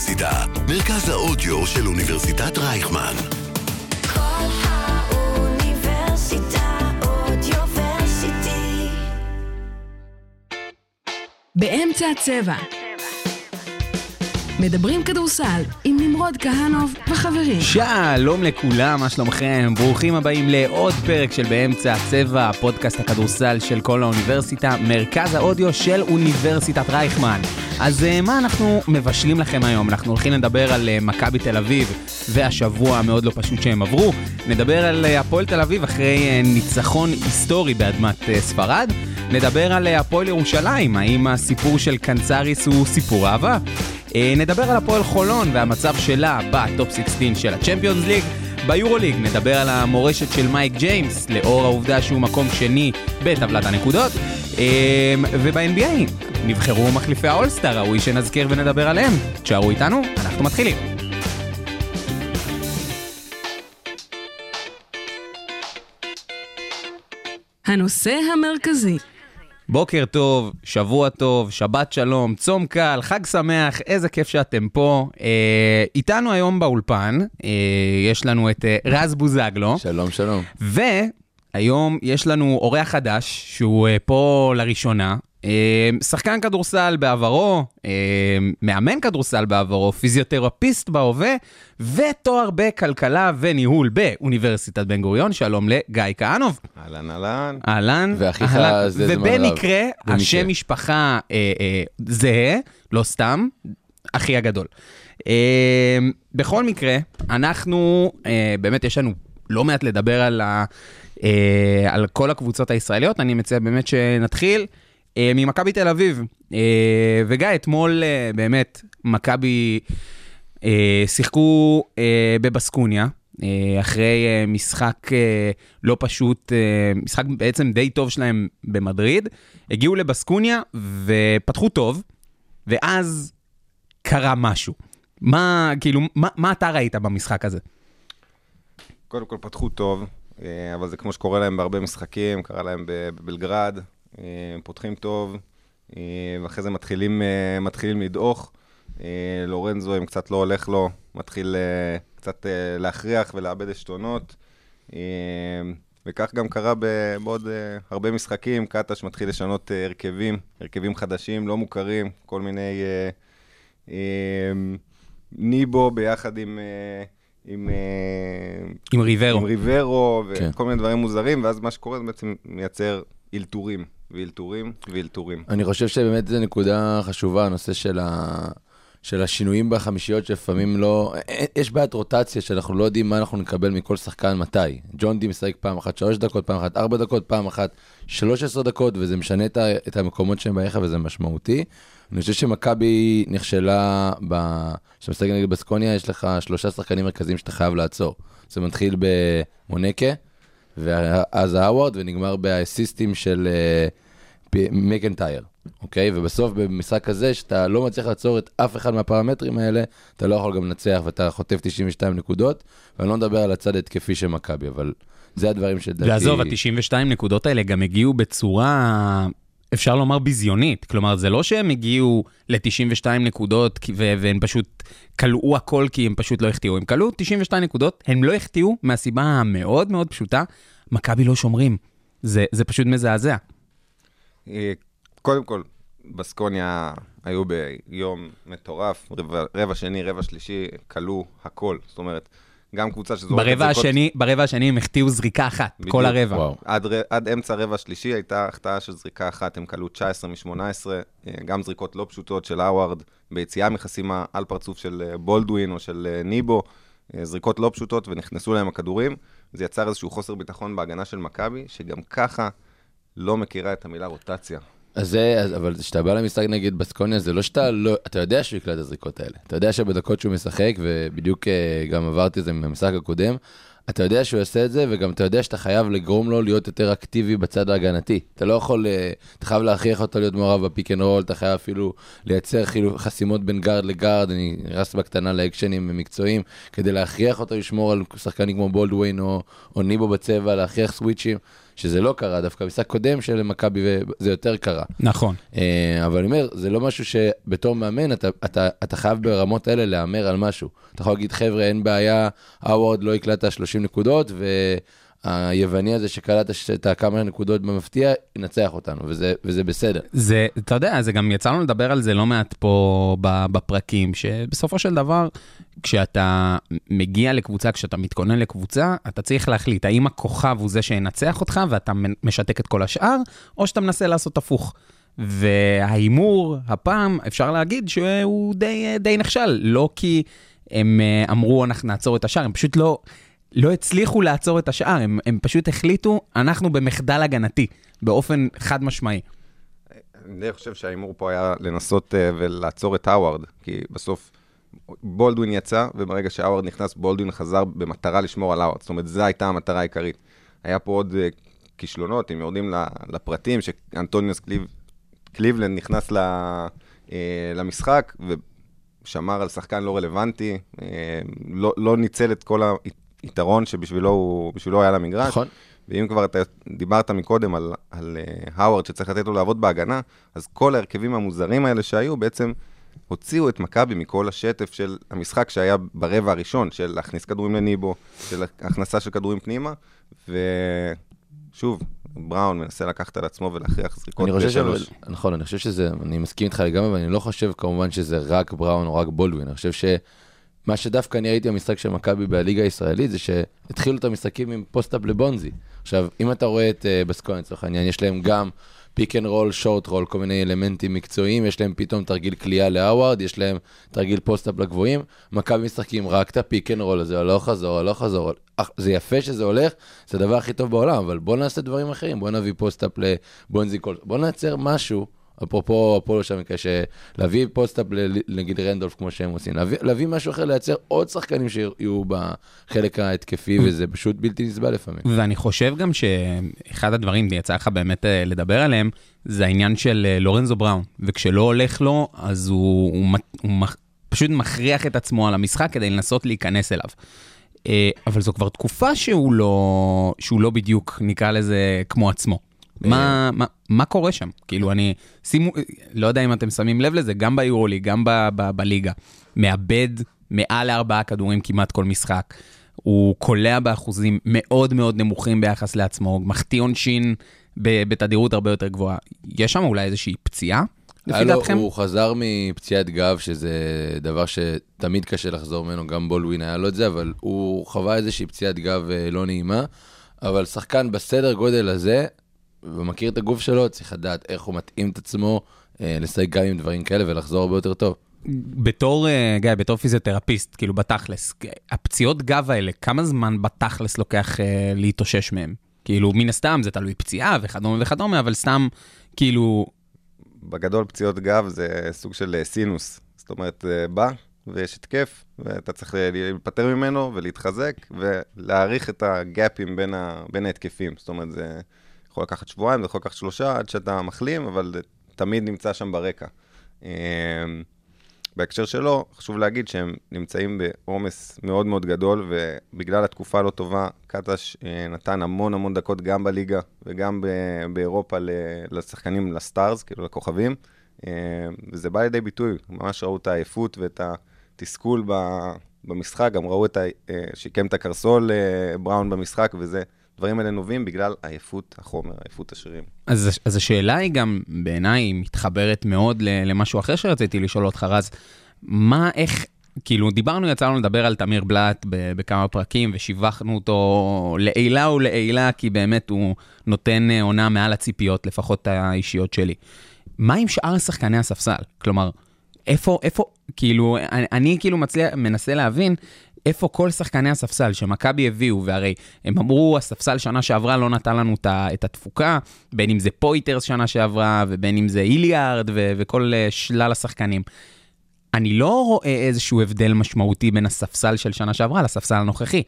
האוניברסיטה, מרכז האודיו של אוניברסיטת רייכמן. כל האוניברסיטה אודיוורסיטי. באמצע הצבע. מדברים כדורסל עם נמרוד כהנוב וחברים. שלום לכולם, מה שלומכם? ברוכים הבאים לעוד פרק של באמצע הצבע, הפודקאסט הכדורסל של כל האוניברסיטה, מרכז האודיו של אוניברסיטת רייכמן. אז אה, מה אנחנו מבשלים לכם היום? אנחנו הולכים לדבר על אה, מכבי תל אביב והשבוע המאוד לא פשוט שהם עברו. נדבר על אה, הפועל תל אביב אחרי ניצחון היסטורי באדמת ספרד. נדבר על הפועל ירושלים, האם הסיפור של קנצריס הוא סיפור אהבה? אה, נדבר על הפועל חולון והמצב שלה ב top 16 של הצ'מפיונס ליג. ביורוליג נדבר על המורשת של מייק ג'יימס, לאור העובדה שהוא מקום שני בטבלת הנקודות. אה, וב-NBA נבחרו מחליפי האולסטאר, ראוי שנזכיר ונדבר עליהם. תשארו איתנו, אנחנו מתחילים. הנושא המרכזי, בוקר טוב, שבוע טוב, שבת שלום, צום קל, חג שמח, איזה כיף שאתם פה. אה, איתנו היום באולפן, אה, יש לנו את אה, רז בוזגלו, שלום, שלום. והיום יש לנו אורח חדש, שהוא אה, פה לראשונה. אה, שחקן כדורסל בעברו, אה, מאמן כדורסל בעברו, פיזיותרפיסט בהווה, ותואר בכלכלה וניהול באוניברסיטת בן גוריון. שלום לגיא כהנוב. אהלן, אהלן. אהלן. ואחיך. זה זמן רב. ובמקרה, במקרה. השם משפחה אה, אה, זהה, לא סתם, אחי הגדול. אה, בכל מקרה, אנחנו, אה, באמת יש לנו לא מעט לדבר על, ה, על כל הקבוצות הישראליות, אני מציע באמת שנתחיל ממכבי תל אביב. אה, וגיא, אתמול אה, באמת, מכבי אה, שיחקו אה, בבסקוניה, אה, אחרי אה, משחק אה, לא פשוט, אה, משחק בעצם די טוב שלהם במדריד, הגיעו לבסקוניה ופתחו טוב, ואז קרה משהו. מה, כאילו, מה, מה אתה ראית במשחק הזה? קודם כל פתחו טוב, אה, אבל זה כמו שקורה להם בהרבה משחקים, קרה להם בבלגרד, אה, פותחים טוב, אה, ואחרי זה מתחילים, אה, מתחילים לדעוך. אה, לורנזו, אם קצת לא הולך לו, מתחיל אה, קצת אה, להכריח ולאבד עשתונות. אה, וכך גם קרה בעוד אה, הרבה משחקים, קטש מתחיל לשנות אה, הרכבים, הרכבים חדשים, לא מוכרים, כל מיני... אה, אה, ניבו ביחד עם... אה, עם, אה, עם ריברו. עם ריברו, כן. וכל מיני דברים מוזרים, ואז מה שקורה זה בעצם מייצר אלתורים, ואלתורים, ואלתורים. אני חושב שבאמת זו נקודה חשובה, הנושא של, ה... של השינויים בחמישיות, שלפעמים לא... יש בעיית רוטציה, שאנחנו לא יודעים מה אנחנו נקבל מכל שחקן מתי. ג'ון די משחק פעם אחת שלוש דקות, פעם אחת ארבע דקות, פעם אחת שלוש עשרה דקות, וזה משנה את, ה... את המקומות שהם בעיך וזה משמעותי. אני חושב שמכבי נכשלה. כשאתה משחק נגד בסקוניה, יש לך שלושה שחקנים מרכזיים שאתה חייב לעצור. זה מתחיל במונקה, ואז האווארד, ונגמר באסיסטים של אה, מקנטייר, אוקיי? ובסוף במשחק הזה, שאתה לא מצליח לעצור את אף אחד מהפרמטרים האלה, אתה לא יכול גם לנצח ואתה חוטף 92 נקודות, ואני לא מדבר על הצד התקפי של מכבי, אבל זה הדברים שלדעתי... ועזוב, ה-92 נקודות האלה גם הגיעו בצורה, אפשר לומר, ביזיונית. כלומר, זה לא שהם הגיעו ל-92 נקודות והם פשוט כלאו הכל כי הם פשוט לא החטיאו. הם כלאו 92 נקודות, הם לא החטיאו מהסיבה המאוד מאוד פשוטה, מכבי לא שומרים. זה, זה פשוט מזעזע. אה, קודם כל, בסקוניה היו ביום מטורף, רבע, רבע שני, רבע שלישי, כלו הכל. זאת אומרת, גם קבוצה שזורקת ברבע זריקות- השני, ברבע השני הם החטיאו זריקה אחת, בדיוק. כל הרבע. עד, עד אמצע רבע שלישי הייתה החטאה של זריקה אחת, הם כלו 19 מ-18, גם זריקות לא פשוטות של האווארד, ביציאה מחסימה על פרצוף של אה, בולדווין או של אה, ניבו, אה, זריקות לא פשוטות ונכנסו להם הכדורים. זה יצר איזשהו חוסר ביטחון בהגנה של מכבי, שגם ככה לא מכירה את המילה רוטציה. אז זה, אבל כשאתה בא למשחק נגד בסקוניה, זה לא שאתה לא, אתה יודע שהוא יקלע את הזריקות האלה. אתה יודע שבדקות שהוא משחק, ובדיוק אה, גם עברתי את זה מהמשחק הקודם, אתה יודע שהוא יעשה את זה, וגם אתה יודע שאתה חייב לגרום לו להיות יותר אקטיבי בצד ההגנתי. אתה לא יכול, אה, אתה חייב להכריח אותו להיות מעורב ב pick and roll, אתה חייב אפילו לייצר חילו, חסימות בין גארד לגארד, אני נכנס בקטנה ל actions ים מקצועיים, כדי להכריח אותו לשמור על שחקנים כמו בולדווין או, או ניבו בצבע, להכריח switch ים, שזה לא קרה, דווקא במשחק קודם של מכבי זה יותר קרה. נכון. אה, אבל אני אומר, זה לא משהו שבתור מאמן, אתה, אתה, אתה חייב ברמות האלה להמר על משהו. אתה יכול להגיד, חבר'ה, אין בעיה, האוורד לא יקלט 30 נקודות, והיווני הזה שקלט את הכמה נקודות במפתיע, ינצח אותנו, וזה, וזה בסדר. זה, אתה יודע, זה גם יצא לנו לדבר על זה לא מעט פה בפרקים, שבסופו של דבר, כשאתה מגיע לקבוצה, כשאתה מתכונן לקבוצה, אתה צריך להחליט האם הכוכב הוא זה שינצח אותך ואתה משתק את כל השאר, או שאתה מנסה לעשות הפוך. וההימור, הפעם, אפשר להגיד שהוא די, די נכשל, לא כי הם אה, אמרו, אנחנו נעצור את השאר, הם פשוט לא, לא הצליחו לעצור את השאר, הם, הם פשוט החליטו, אנחנו במחדל הגנתי, באופן חד משמעי. אני חושב שההימור פה היה לנסות uh, ולעצור את האווארד, כי בסוף בולדווין יצא, וברגע שהאווארד נכנס, בולדווין חזר במטרה לשמור על האווארד. זאת אומרת, זו הייתה המטרה העיקרית. היה פה עוד uh, כישלונות, אם יורדים לפרטים, שאנטוניוס קליב, קליבלנד נכנס ל, uh, למשחק, ושמר על שחקן לא רלוונטי, לא, לא ניצל את כל היתרון שבשבילו הוא, היה למגרש. נכון. ואם כבר אתה דיברת מקודם על, על uh, האווארד שצריך לתת לו לעבוד בהגנה, אז כל ההרכבים המוזרים האלה שהיו בעצם הוציאו את מכבי מכל השטף של המשחק שהיה ברבע הראשון, של להכניס כדורים לניבו, של הכנסה של כדורים פנימה, ושוב, בראון מנסה לקחת על עצמו ולהכריח זריקות אני חושב בשלוש. ש... נכון, אני חושב שזה, אני מסכים איתך לגמרי, ואני לא חושב כמובן שזה רק בראון או רק בולדווין, אני חושב שמה שדווקא אני ראיתי במשחק של מכבי בליגה הישראלית, זה שהתחילו את המשחקים עם post-up לבונזי. עכשיו, אם אתה רואה את uh, בסקוניה, לצורך העניין, יש להם גם pick and roll, short roll, כל מיני אלמנטים מקצועיים, יש להם פתאום תרגיל קליעה להאווארד, יש להם תרגיל post-up לגבוהים, מכבי משחקים רק את ה pick and roll הזה, הלוך חזור, הלוך חזור. זה יפה שזה הולך, זה הדבר הכי טוב בעולם, אבל בוא נעשה דברים אחרים, בוא נביא post-up לבונזי קולסון, בוא נייצר משהו. אפרופו הפועל שם, להביא post-up נגיד רנדולף כמו שהם עושים, להביא, להביא משהו אחר, לייצר עוד שחקנים שיהיו בחלק ההתקפי, וזה פשוט בלתי נסבל לפעמים. ואני חושב גם שאחד הדברים, יצא לך באמת אה, לדבר עליהם, זה העניין של אה, לורנזו בראון. וכשלא הולך לו, אז הוא, הוא, הוא מח- פשוט מכריח את עצמו על המשחק כדי לנסות להיכנס אליו. אה, אבל זו כבר תקופה שהוא לא, שהוא לא בדיוק, נקרא לזה, כמו עצמו. מה, מה, מה קורה שם? כאילו, אני, שימו, לא יודע אם אתם שמים לב לזה, גם ביורולי, גם ב, ב, בליגה. מאבד מעל לארבעה כדורים כמעט כל משחק. הוא קולע באחוזים מאוד מאוד נמוכים ביחס לעצמו, מחטיא עונשין בתדירות הרבה יותר גבוהה. יש שם אולי איזושהי פציעה, לפי דעתכם? הוא חזר מפציעת גב, שזה דבר שתמיד קשה לחזור ממנו, גם בולדווין היה לו את זה, אבל הוא חווה איזושהי פציעת גב אה, לא נעימה. אבל שחקן בסדר גודל הזה, ומכיר את הגוף שלו, צריך לדעת איך הוא מתאים את עצמו, אה, לשחק גם עם דברים כאלה ולחזור הרבה יותר טוב. בתור, אה, גיא, בתור פיזיותרפיסט, כאילו בתכלס, הפציעות גב האלה, כמה זמן בתכלס לוקח אה, להתאושש מהם? כאילו, מן הסתם זה תלוי פציעה וכדומה וכדומה, אבל סתם, כאילו, בגדול פציעות גב זה סוג של אה, סינוס. זאת אומרת, אה, בא ויש התקף, ואתה צריך אה, להיפטר ממנו ולהתחזק, ולהעריך את הגאפים בין, ה... בין ההתקפים. זאת אומרת, זה יכול לקחת שבועיים, זה יכול לקחת שלושה עד שאתה מחלים, אבל זה תמיד נמצא שם ברקע. אה, בהקשר שלו, חשוב להגיד שהם נמצאים בעומס מאוד מאוד גדול, ובגלל התקופה הלא טובה, קטש אה, נתן המון המון דקות גם בליגה וגם באירופה לשחקנים, לסטארס, כאילו לכוכבים, אה, וזה בא לידי ביטוי, ממש ראו את העייפות ואת התסכול במשחק, גם ראו את ה... אה, שיקם את הקרסול אה, בראון במשחק, וזה, דברים האלה נובעים בגלל עייפות החומר, עייפות השרירים. אז, אז השאלה היא גם, בעיניי, מתחברת מאוד למשהו אחר שרציתי לשאול אותך, רז. מה, איך, כאילו, דיברנו, יצא לנו לדבר על תמיר בלאט בכמה פרקים, ושיבחנו אותו לעילה ולעילה, כי באמת הוא נותן אה, עונה מעל הציפיות, לפחות האישיות שלי. מה עם שאר שחקני הספסל? כלומר, איפה, איפה, כאילו, אני, אני כאילו מצליח, מנסה להבין איפה כל שחקני הספסל שמכבי הביאו, והרי הם אמרו, הספסל שנה שעברה לא נתן לנו את התפוקה, בין אם זה פויטרס שנה שעברה, ובין אם זה איליארד, ו- וכל אה, שלל השחקנים. אני לא רואה איזשהו הבדל משמעותי בין הספסל של שנה שעברה לספסל הנוכחי.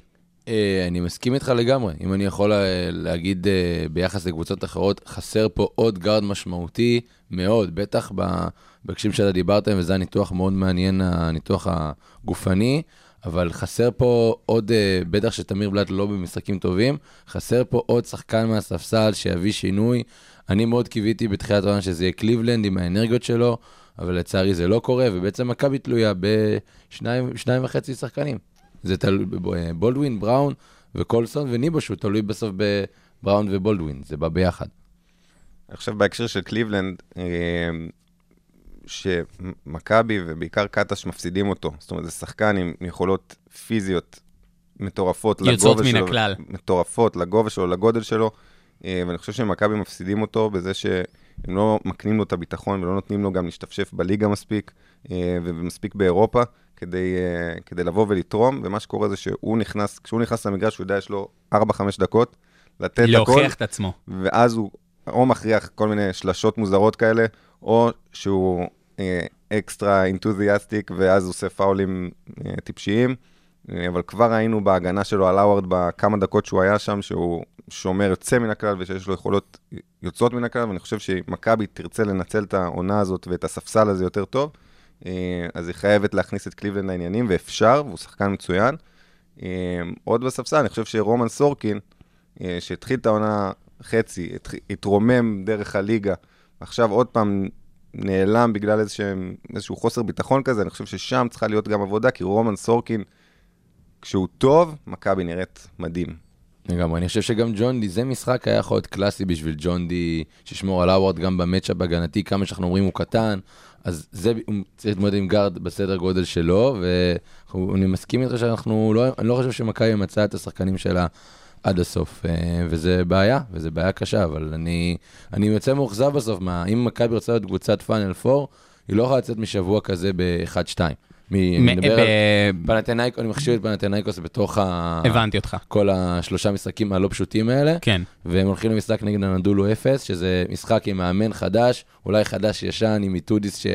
אה, אני מסכים איתך לגמרי. אם אני יכול אה, להגיד ביחס לקבוצות אחרות, חסר פה עוד גארד משמעותי מאוד, בטח ב- בהקשרים שאתה דיברת, וזה הניתוח מאוד מעניין, הניתוח הגופני, אבל חסר פה עוד, אה, בטח שתמיר בלאט לא במשחקים טובים, חסר פה עוד שחקן מהספסל שיביא שינוי. אני מאוד קיוויתי בתחילת העונה שזה יהיה קליבלנד עם האנרגיות שלו, אבל לצערי זה לא קורה, ובעצם מכבי תלויה בשניים שניים וחצי שחקנים. זה תלוי בבולדווין, בראון וקולסון וניבוש, הוא תלוי בסוף בבראון ובולדווין, זה בא ביחד. חושב בהקשר של קליבלנד, אה, שמכבי ובעיקר קטש מפסידים אותו. זאת אומרת, זה שחקן עם יכולות פיזיות מטורפות יוצאות לגובה מן שלו. הכלל. מטורפות לגובה שלו, לגודל שלו, אה, ואני חושב שמכבי מפסידים אותו בזה שהם לא מקנים לו את הביטחון ולא נותנים לו גם להשתפשף בליגה מספיק, אה, ומספיק באירופה, כדי, אה, כדי לבוא ולתרום, ומה שקורה זה שהוא נכנס, כשהוא נכנס למגרש, הוא יודע, יש לו 4-5 דקות, לתת הכל. להוכיח את עצמו. ואז הוא או מכריח כל מיני שלשות מוזרות כאלה, או שהוא אקסטרה אינתוזיאסטיק, ואז עושה פאולים אה, טיפשיים. אה, אבל כבר ראינו בהגנה שלו על האווארד בכמה דקות שהוא היה שם, שהוא שומר יוצא מן הכלל ושיש לו יכולות יוצאות מן הכלל, ואני חושב שמכבי תרצה לנצל את העונה הזאת ואת הספסל הזה יותר טוב, אה, אז היא חייבת להכניס את קליבלנד לעניינים, ואפשר, והוא שחקן מצוין. עוד בספסל, אני חושב שרומן סורקין, שהתחיל את העונה חצי, התרומם דרך הליגה, ועכשיו עוד פעם נעלם בגלל איזשהם, איזשהו חוסר ביטחון כזה, אני חושב ששם צריכה להיות גם עבודה, כי רומן סורקין, כשהוא טוב, מכבי נראית מדהים. לגמרי, אני חושב שגם ג'ון די, זה משחק היה יכול להיות קלאסי בשביל ג'ון די, שישמור על האוורד גם ב matchup הגנתי, כמה שאנחנו אומרים הוא קטן, אז זה, הוא צריך להתמודד עם גארד בסדר גודל שלו, ואני מסכים איתך שאנחנו, לא, אני לא חושב שמכבי מצאה את השחקנים שלה עד הסוף, אה, וזה בעיה, וזה בעיה קשה, אבל אני, אני יוצא מאוכזב בסוף, מה, אם מכבי רוצה להיות קבוצת Final 4, היא לא יכולה לצאת משבוע כזה ב-1-2. אני מדבר על פנתנאיקוס, אני מחשיב את פנתנאיקוס בתוך ה... הבנתי אותך. כל השלושה משחקים הלא פשוטים האלה, כן. והם הולכים למשחק נגד אנדולו אפס, שזה משחק עם מאמן חדש, אולי חדש ישן עם איטודיס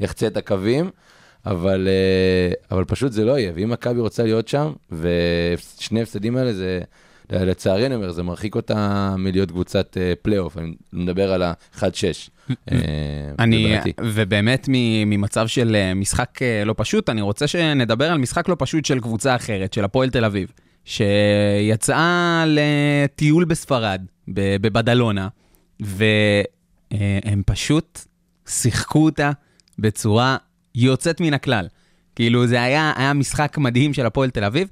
שיחצה את הקווים, אבל, אה, אבל פשוט זה לא יהיה, ואם מכבי רוצה להיות שם, ושני הפסדים האלה זה, לצערי אני אומר, זה מרחיק אותה מלהיות קבוצת אה, פלייאוף, אני מדבר על ה-1-6. אה, אני. ובאמת ממצב של אה, משחק לא פשוט, אני רוצה שנדבר על משחק לא פשוט של קבוצה אחרת, של הפועל תל אביב, שיצאה לטיול בספרד, בבדלונה, והם פשוט שיחקו אותה בצורה יוצאת מן הכלל. כאילו, זה היה, היה משחק מדהים של הפועל תל אביב,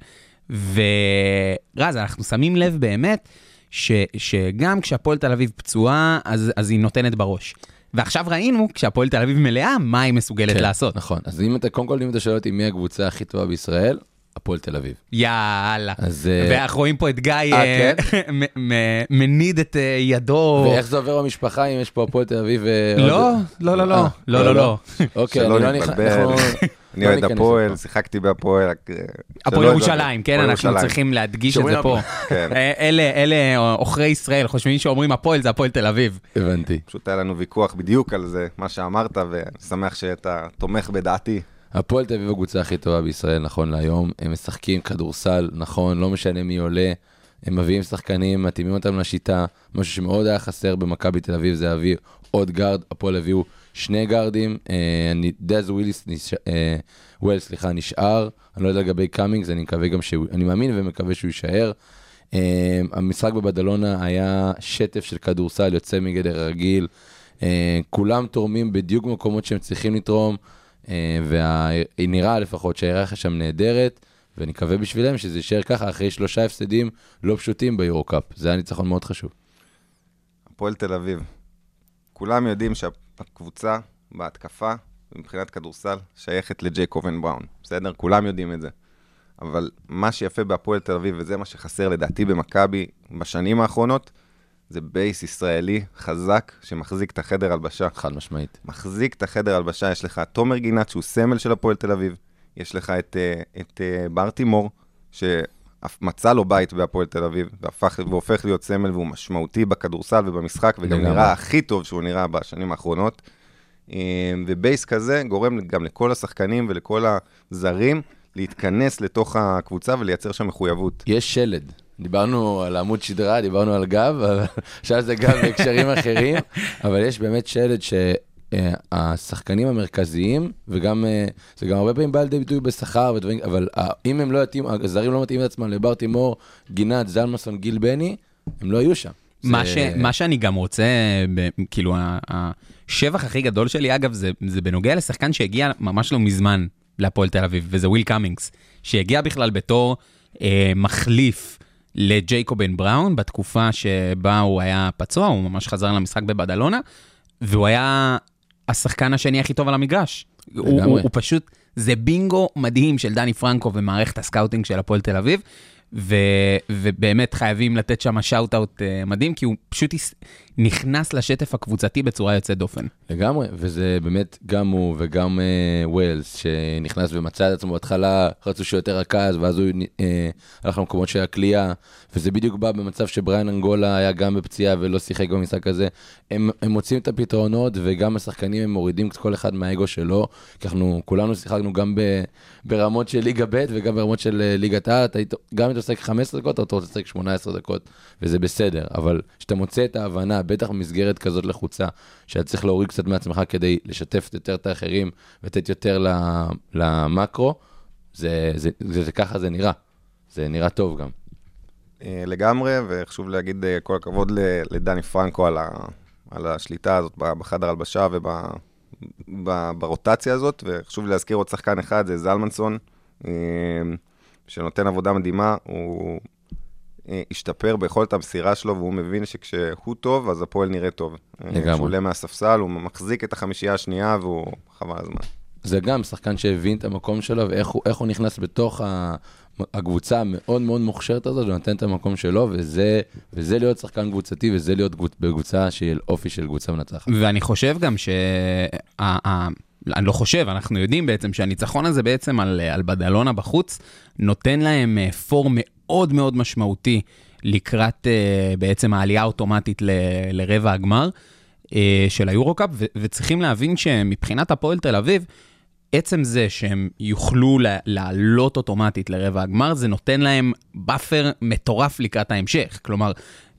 ורז, אנחנו שמים לב באמת ש, שגם כשהפועל תל אביב פצועה, אז, אז היא נותנת בראש. ועכשיו ראינו, כשהפועל תל אביב מלאה, מה היא מסוגלת כן, לעשות. נכון, אז אם אתה, קודם כל, אם אתה שואל אותי מי הקבוצה הכי טובה בישראל, הפועל תל אביב. יאללה. אז... אה, ואנחנו רואים פה את גיא אה, אה, מ- מ- מניד את ידו. ואיך זה עובר במשפחה אם יש פה הפועל תל אביב? ו- לא, עוד- לא, לא, לא, אה, לא, לא, לא. אוקיי, אני לא נכנס... אני לא אוהד הפועל. שיחקתי בהפועל. אה, הפועל שלא ירושלים, כן, אנחנו. צריכים להדגיש את זה פה. כן. אה, אלה, אלה עוכרי ישראל חושבים שאומרים הפועל זה הפועל תל אביב. הבנתי. פשוט היה לנו ויכוח בדיוק על זה, מה שאמרת, ואני שמח שאתה תומך בדעתי. הפועל תל אביב הקבוצה הכי טובה בישראל נכון להיום. הם משחקים כדורסל, נכון, לא משנה מי עולה. הם מביאים שחקנים, מתאימים אותם לשיטה. משהו שמאוד היה חסר במכבי תל אביב זה להביא עוד גארד. הפועל הביאו שני גארדים. אה, דז וולס, אה, וויל, סליחה, נשאר. אני לא יודע לגבי קאמינגס, אני מקווה גם שהוא, אני מאמין ומקווה שהוא יישאר. אה, המשחק בבדלונה היה שטף של כדורסל יוצא מגדר הרגיל. כולם תורמים בדיוק במקומות שהם צריכים לתרום, אה, ונראה לפחות שההיררכיה שם נהדרת, ואני מקווה בשבילם שזה יישאר ככה אחרי שלושה הפסדים לא פשוטים ביורו-קאפ. זה היה ניצחון מאוד חשוב. הפועל תל אביב. כולם יודעים שהקבוצה בהתקפה, מבחינת כדורסל, שייכת לג'ייקובן בראון. בסדר? כולם יודעים את זה. אבל מה שיפה בהפועל תל אביב, וזה מה שחסר לדעתי במכבי בשנים האחרונות, זה base ישראלי חזק שמחזיק את החדר הלבשה. חד משמעית. מחזיק את החדר הלבשה, יש לך תומר גינת שהוא סמל של הפועל תל אביב, יש לך את, אה, את אה, ברטימור, שמצא לו בית בהפועל תל אביב, והפך, והופך להיות סמל והוא משמעותי בכדורסל ובמשחק, וגם לגמרי. נראה הכי טוב שהוא נראה בשנים האחרונות. אה, ובייס כזה גורם גם לכל השחקנים ולכל הזרים להתכנס לתוך הקבוצה ולייצר שם מחויבות. יש שלד. דיברנו על עמוד שדרה, דיברנו על גב, עכשיו זה גב בהקשרים אחרים, אבל יש באמת שלד ש... אה, השחקנים המרכזיים, וגם, אה, זה גם הרבה פעמים בא לידי ביטוי בשכר ודברים, אבל אה, אם הם לא יתאים, הזרים לא מתאימים את עצמם לבר תימור, גינת, זלמסון, גיל בני, הם לא יהיו שם. מה, זה- ש, מה שאני גם רוצה, ב, כאילו, השבח הכי גדול שלי, אגב, זה, זה בנוגע לשחקן שהגיע ממש לא מזמן להפועל תל אביב, וזה וויל קאמינגס, שהגיע בכלל בתור אה, מחליף לג'ייקובן בראון, בתקופה שבה הוא היה פצוע, הוא ממש חזר למשחק בבדלונה, והוא היה השחקן השני הכי טוב על המגרש. הוא, הוא. הוא פשוט, זה בינגו מדהים של דני פרנקו ומערכת ה scouting של הפועל תל אביב, ו, ובאמת חייבים לתת שם shout-out uh, מדהים, כי הוא פשוט נכנס לשטף הקבוצתי בצורה יוצאת דופן. לגמרי, וזה באמת גם הוא וגם אה, וולס, שנכנס ומצא את עצמו בהתחלה, רצו שהוא יותר רכז, ואז הוא אה, הלך למקומות של הקליעה, וזה בדיוק בא במצב שבריאן אנגולה היה גם בפציעה ולא שיחק במשחק הזה. הם, הם מוצאים את הפתרונות, וגם השחקנים הם מורידים כל אחד מהאגו שלו, כי אנחנו כולנו שיחקנו גם ב, ברמות של ליגה ב' וגם ברמות של אה, ליגת העל, גם אם אתה עוסק 15 דקות, אתה רוצה לשחק 18 דקות, וזה בסדר, אבל כשאתה מוצא את ההבנה, בטח במסגרת כזאת לחוצה, שאתה צריך להוריד קצת מעצמך כדי לשתף יותר את האחרים ולתת יותר למקרו, זה, זה, זה, זה ככה זה נראה. זה נראה טוב גם. אה, לגמרי, וחשוב להגיד אה, כל הכבוד לדני פרנקו על, ה, על השליטה הזאת בחדר הלבשה וברוטציה הזאת, וחשוב להזכיר עוד שחקן אחד, זה זלמנסון, אה, שנותן עבודה מדהימה, הוא השתפר ביכולת המסירה שלו, והוא מבין שכשהוא טוב, אז הפועל נראה טוב. אה, לגמרי. כשהוא עולה מהספסל, הוא מחזיק את החמישייה השנייה, והוא חבל הזמן. זה גם שחקן שהבין את המקום שלו ואיך הוא, הוא נכנס בתוך ה- הקבוצה המאוד מאוד מוכשרת הזאת ונותן את המקום שלו, וזה, וזה להיות שחקן קבוצתי וזה להיות קבוצ- בקבוצה של אופי של קבוצה מנצחת. ואני חושב גם ש... אני לא חושב, אנחנו יודעים בעצם שהניצחון הזה בעצם על, על בדלונה בחוץ, נותן להם אה, פור מאוד מאוד משמעותי לקראת אה, בעצם העלייה האוטומטית ל, לרבע הגמר אה, של היורו-קאפ, ו- וצריכים להבין שמבחינת הפועל תל אביב, עצם זה שהם יוכלו לעלות אוטומטית לרבע הגמר, זה נותן להם buffer מטורף לקראת ההמשך. כלומר,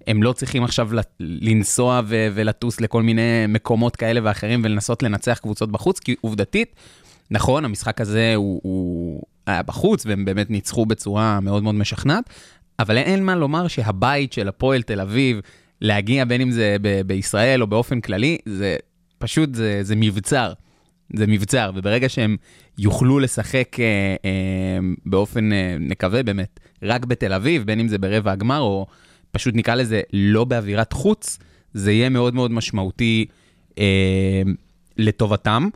הם לא צריכים עכשיו לנסוע ו- ולטוס לכל מיני מקומות כאלה ואחרים ולנסות לנצח קבוצות בחוץ, כי עובדתית, נכון, המשחק הזה הוא, הוא היה בחוץ, והם באמת ניצחו בצורה מאוד מאוד משכנעת, אבל אין מה לומר שהבית של הפועל תל אביב, להגיע בין אם זה ב- בישראל או באופן כללי, זה פשוט, זה, זה מבצר. זה מבצר, וברגע שהם יוכלו לשחק אה, אה, באופן, אה, נקווה באמת, רק בתל אביב, בין אם זה ברבע הגמר, או פשוט נקרא לזה לא באווירת חוץ, זה יהיה מאוד מאוד משמעותי אה, לטובתם.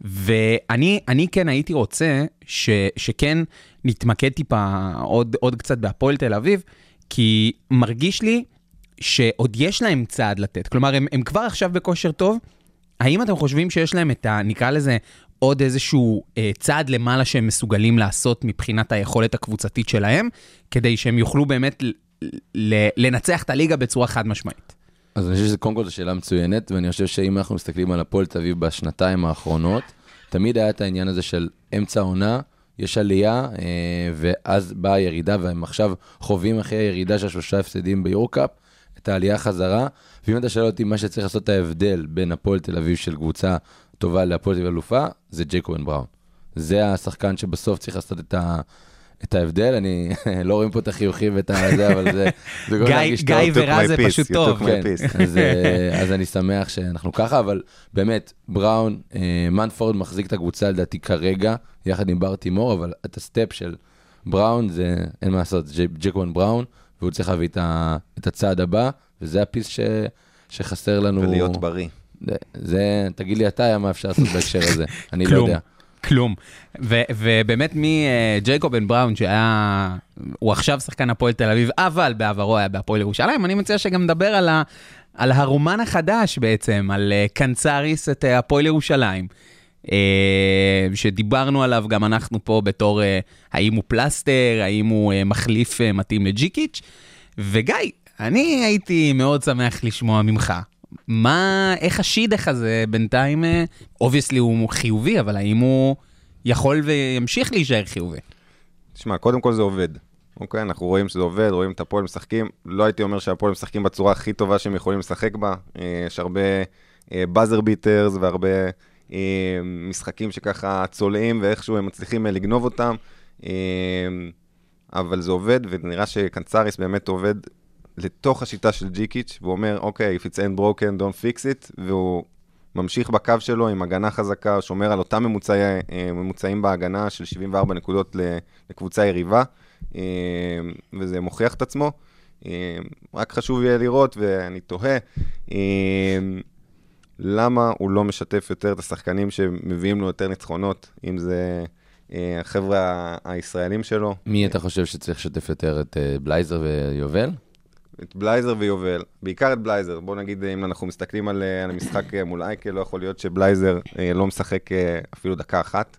ואני אני כן הייתי רוצה ש, שכן נתמקד טיפה עוד, עוד קצת בהפועל תל אביב, כי מרגיש לי שעוד יש להם צעד לתת. כלומר, הם, הם כבר עכשיו בכושר טוב, האם אתם חושבים שיש להם את ה... נקרא לזה עוד איזשהו אה, צעד למעלה שהם מסוגלים לעשות מבחינת היכולת הקבוצתית שלהם, כדי שהם יוכלו באמת ל- לנצח את הליגה בצורה חד משמעית? אז אני חושב שזה קודם כל זו שאלה מצוינת, ואני חושב שאם אנחנו מסתכלים על הפועל תל אביב בשנתיים האחרונות, תמיד היה את העניין הזה של אמצע עונה, יש עלייה, אה, ואז באה הירידה, והם עכשיו חווים אחרי הירידה של שלושה הפסדים ביורקאפ, את העלייה חזרה. ואם אתה שואל אותי מה שצריך לעשות את ההבדל בין הפועל תל אביב של קבוצה טובה להפועל תל אביב אלופה, זה ג'ייקובן בראון. זה השחקן שבסוף צריך לעשות את ה... את ההבדל, אני לא רואים פה את החיוכים ואת הזה, אבל זה... זה גיא-. ורע זה פשוט טוב. כן. אז, אה, אז אני שמח שאנחנו ככה, אבל באמת, בראון, אה, מנפורד מחזיק את הקבוצה לדעתי כרגע, יחד עם בר תימור, אבל את ה step של בראון, זה אין מה לעשות, זה ג'ייקובן בראון, והוא צריך להביא את, ה, את הצעד הבא, וזה ה piece ש, שחסר לנו. ולהיות בריא. זה, זה, תגיד לי אתה, מה אפשר לעשות בהקשר הזה, אני לא. יודע. כלום. ו- ובאמת מג'ייקובן בראון, שהיה, הוא עכשיו שחקן הפועל תל אביב, אבל בעברו היה בהפועל ירושלים, אני מציע שגם נדבר על, ה- על הרומן החדש בעצם, על אה, קנטזוריס את אה, הפועל ירושלים. אה, שדיברנו עליו גם אנחנו פה בתור אה, האם הוא פלסטר, האם הוא אה, מחליף אה, מתאים לג'יקיץ'. וגיא, אני הייתי מאוד שמח לשמוע ממך. מה, איך השידוך הזה בינתיים, obviously הוא חיובי, אבל האם הוא יכול וימשיך להישאר חיובי? תשמע, קודם כל זה עובד. אוקיי, אנחנו רואים שזה עובד, רואים את הפועל משחקים. לא הייתי אומר שהפועל משחקים בצורה הכי טובה שהם יכולים לשחק בה. אה, יש הרבה באזר ביטרס והרבה אה, משחקים שככה צולעים ואיכשהו הם מצליחים אה, לגנוב אותם. אה, אבל זה עובד, ונראה שקנצריס באמת עובד לתוך השיטה של ג'יקיץ', והוא אומר, אוקיי, if it's ain't broken, don't fix it, והוא ממשיך בקו שלו עם הגנה חזקה, שומר על אותם ממוצעי, אה, ממוצעים בהגנה של 74 נקודות לקבוצה יריבה, אה, וזה מוכיח את עצמו. אה, רק חשוב יהיה לראות, ואני תוהה, למה הוא לא משתף יותר את השחקנים שמביאים לו יותר ניצחונות, אם זה החבר'ה הישראלים שלו. מי אתה חושב שצריך לשתף יותר, את בלייזר ויובל? את בלייזר ויובל, בעיקר את בלייזר. בוא נגיד, אם אנחנו מסתכלים על, אה, על המשחק אה, מול אייקל, לא יכול להיות שבלייזר אה, לא משחק אפילו דקה אחת,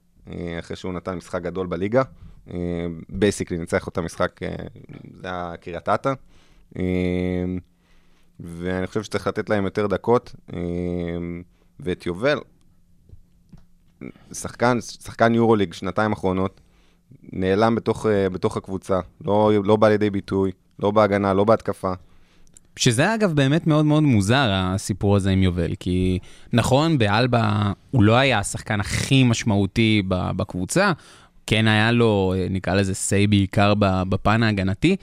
אחרי שהוא נתן משחק גדול בליגה. basically ניצח אותה משחק, זה היה קריית אתא. ואני חושב שצריך לתת להם יותר דקות. ואת יובל, שחקן, שחקן יורוליג שנתיים אחרונות, נעלם בתוך, בתוך הקבוצה, לא, לא בא לידי ביטוי, לא בהגנה, לא בהתקפה. שזה אגב באמת מאוד מאוד מוזר, הסיפור הזה עם יובל, כי נכון, באלבה הוא לא היה השחקן הכי משמעותי בקבוצה, כן היה לו, נקרא לזה say בעיקר ב- בפן ההגנתי,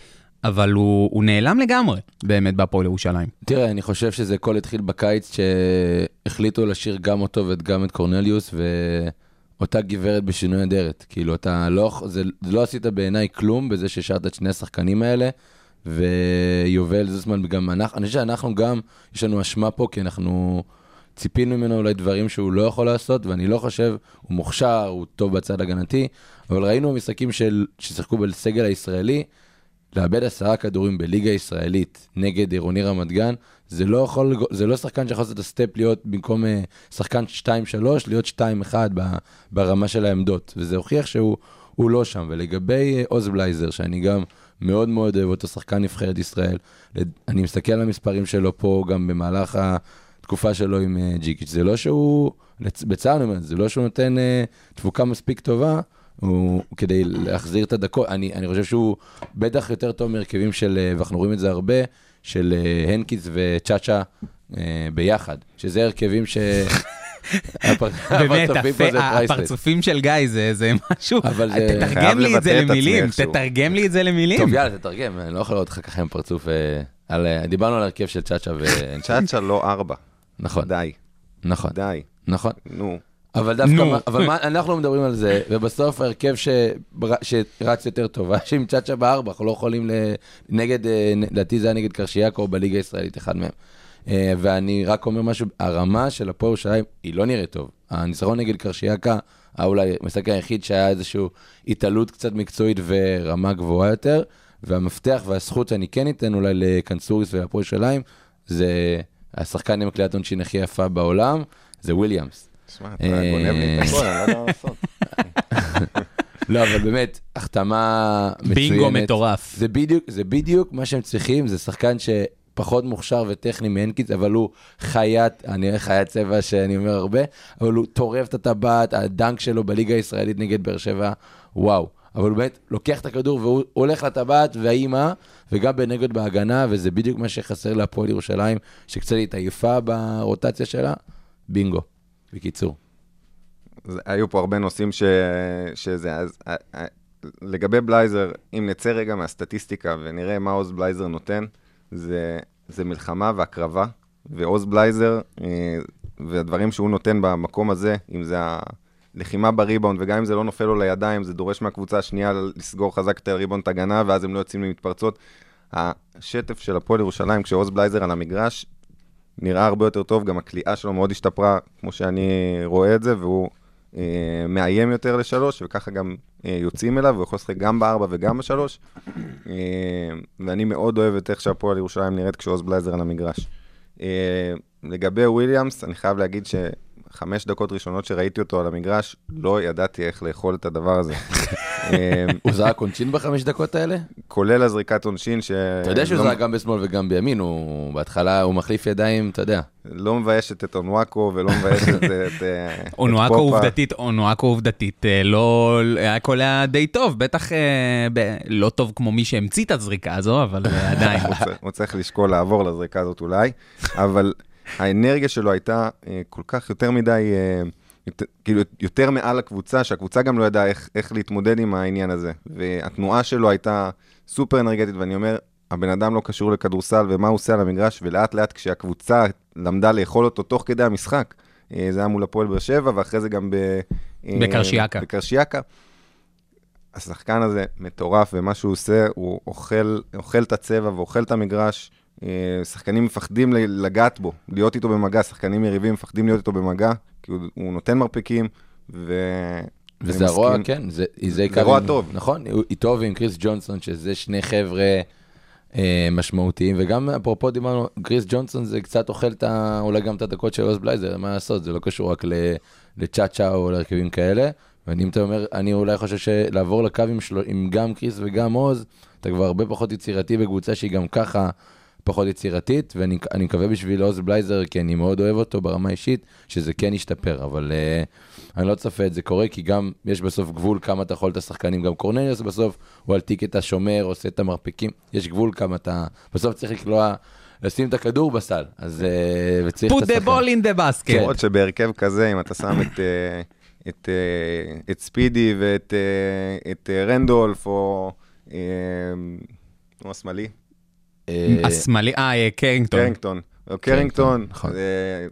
אבל הוא, הוא נעלם לגמרי, באמת, בהפועל ירושלים. תראה, אני חושב שזה הכל התחיל בקיץ, שהחליטו לשיר גם אותו וגם את קורנליוס, ואותה גברת בשינוי אדרת. כאילו, אתה לא, זה, לא עשית בעיניי כלום בזה שהשארת את שני השחקנים האלה, ויובל זוסמן, גם אנחנו, אני חושב שאנחנו גם, יש לנו אשמה פה, כי אנחנו ציפינו ממנו אולי דברים שהוא לא יכול לעשות, ואני לא חושב, הוא מוכשר, הוא טוב בצד הגנתי, אבל ראינו במשחקים של, ששיחקו בסגל הישראלי, לאבד עשרה כדורים בליגה הישראלית נגד עירוני רמת גן, זה לא יכול, זה לא שחקן שיכול לעשות את הסטפ להיות במקום אה, שחקן 2-3, להיות 2-1 ב- ברמה של העמדות, וזה הוכיח שהוא הוא לא שם. ולגבי אה, עוז בלייזר, שאני גם מאוד מאוד אוהב אותו, שחקן נבחרת ישראל, אני מסתכל על המספרים שלו פה גם במהלך התקופה שלו עם אה, ג'יקיץ', זה לא שהוא, בצער אני אומר, זה לא שהוא נותן אה, תפוקה מספיק טובה, הוא כדי להחזיר את הדקות, אני, אני חושב שהוא בטח יותר טוב מהרכבים של, אה, ואנחנו רואים את זה הרבה, של הנקיס וצ'אצ'ה ביחד, שזה הרכבים ש... באמת, הפרצופים של גיא זה, זה משהו, זה- תתרגם לי את זה למילים. תתרגם לי את זה למילים. טוב, יאללה, תתרגם, אני לא יכול לראות אותך ככה עם פרצוף... אה, אה, דיברנו על הרכב של צ'אצ'ה ו... צ'אצ'ה לא ארבע. נכון, די, נכון, די. נכון. נו. אבל דווקא, אבל מה, אנחנו לא מדברים על זה, ובסוף ההרכב שרץ יותר טוב, היה שעם צ'אצ'ה בארבע, אנחנו לא יכולים. נגד, אה, לדעתי זה היה נגד קרשיאקו בליגה הישראלית, אחד מהם. אה, ואני רק אומר משהו, הרמה של הפועל ירושלים היא לא נראית טוב. הניצחון נגד קרשיאקה, היה אולי המשחק היחיד שהיה איזושהי התעלות קצת מקצועית ורמה גבוהה יותר, והמפתח והזכות שאני כן אתן אולי לקנסוריס ולפועל ירושלים, זה השחקן עם הקליעת עונשין הכי יפה בעולם, זה וויליאמס. שמע, אתה גונב לי את הכל, אני לא יודע מה לעשות. לא, אבל באמת, החתמה מצוינת. בינגו מטורף. זה בדיוק, זה בדיוק מה שהם צריכים, זה שחקן שפחות מוכשר וטכני מהנקיץ, אבל הוא חיית, אני חיית צבע שאני אומר הרבה, אבל הוא טורף את הטבעת, הדנק שלו בליגה הישראלית נגד באר שבע, וואו. אבל הוא באמת לוקח את הכדור והוא הולך לטבעת והאימא, וגם בנגד בהגנה, וזה בדיוק מה שחסר להפועל ירושלים, שקצת התעייפה ברוטציה שלה, בינגו, בקיצור. היו פה הרבה נושאים ש... שזה, אז לגבי בלייזר, אם נצא רגע מהסטטיסטיקה ונראה מה עוז בלייזר נותן, זה, זה מלחמה והקרבה, ועוז בלייזר, אה, והדברים שהוא נותן במקום הזה, אם זה הלחימה בריבאונד, וגם אם זה לא נופל לו לידיים, זה דורש מהקבוצה השנייה לסגור חזק את הריבאונד הגנה, ואז הם לא יוצאים למתפרצות. השטף של הפועל ירושלים, כשעוז בלייזר על המגרש, נראה הרבה יותר טוב, גם הכליאה שלו מאוד השתפרה, כמו שאני רואה את זה, והוא מאיים יותר לשלוש, וככה גם אה, יוצאים אליו, והוא יכול לשחק גם בארבע וגם בשלוש. אה, ואני מאוד אוהב את איך שהפועל ירושלים נראית כשעוז בלייזר על המגרש. אה, לגבי וויליאמס, אני חייב להגיד שחמש דקות ראשונות שראיתי אותו על המגרש, לא ידעתי איך לאכול את הדבר הזה. אה, הוא זרק עונשין בחמש דקות האלה? כולל הזריקת עונשין, ש... אתה יודע שהוא לא- זרק גם בשמאל וגם בימין, הוא בהתחלה, הוא מחליף ידיים, אתה יודע. לא מביישת את אונוואקו ולא מביישת את... אה, את אונואקו פופה. עובדתית, אונואקו עובדתית, אה, לא, הכל היה די טוב, בטח אה, ב- לא טוב כמו מי שהמציא את הזריקה הזו, אבל אה, עדיין. הוא צריך לשקול לעבור לזריקה הזאת אולי, אבל האנרגיה שלו הייתה אה, כל כך יותר מדי, אה, יותר, כאילו יותר מעל הקבוצה, שהקבוצה גם לא ידעה איך, איך להתמודד עם העניין הזה. והתנועה שלו הייתה סופר אנרגטית, ואני אומר, הבן אדם לא קשור לכדורסל ומה הוא עושה על המגרש, ולאט לאט כשהקבוצה למדה לאכול אותו תוך כדי המשחק, אה, זה היה מול הפועל באר שבע, ואחרי זה גם ב... אה, בקרשיאקה. בקרשיאקה. השחקן הזה מטורף, ומה שהוא עושה, הוא אוכל, אוכל את הצבע ואוכל את המגרש. אה, שחקנים מפחדים לגעת בו, להיות איתו במגע, שחקנים יריבים מפחדים להיות איתו במגע, כי הוא, הוא נותן מרפקים, ו... וזה הרוע. כן, זה, זה, זה רוע טוב. נכון, איתו ועם קריס ג'ונסון, שזה שני חבר'ה אה, משמעותיים, וגם אפרופו דיברנו, קריס ג'ונסון זה קצת אוכל את ה... אולי גם את הדקות של אוז בלייזר, מה לעשות, זה לא קשור רק לצ'אצ'ה או להרכבים כאלה. ואני אם אתה אומר, אני אולי חושב שלעבור לקו עם, של... עם גם קריס וגם עוז, אתה כבר הרבה פחות יצירתי בקבוצה שהיא גם ככה פחות יצירתית, ואני אני מקווה בשביל עוז בלייזר, כי אני מאוד אוהב אותו ברמה האישית, שזה כן ישתפר, אבל uh, אני לא צופה את זה קורה, כי גם יש בסוף גבול כמה אתה יכול את השחקנים, גם קורנליוס בסוף, הוא על טיקט השומר, עושה את המרפקים, יש גבול כמה אתה, בסוף צריך לקלוע, לשים את הכדור בסל, אז uh, וצריך put את the השחקן. ball in the basket. כן. למרות שבהרכב כזה, אם אתה שם את, אה, את, את ספידי ואת את רנדולף, או... נו, השמאלי? אה, השמאלי, אה, אה, קרינגטון. קרינגטון. או קרינגטון, נכון.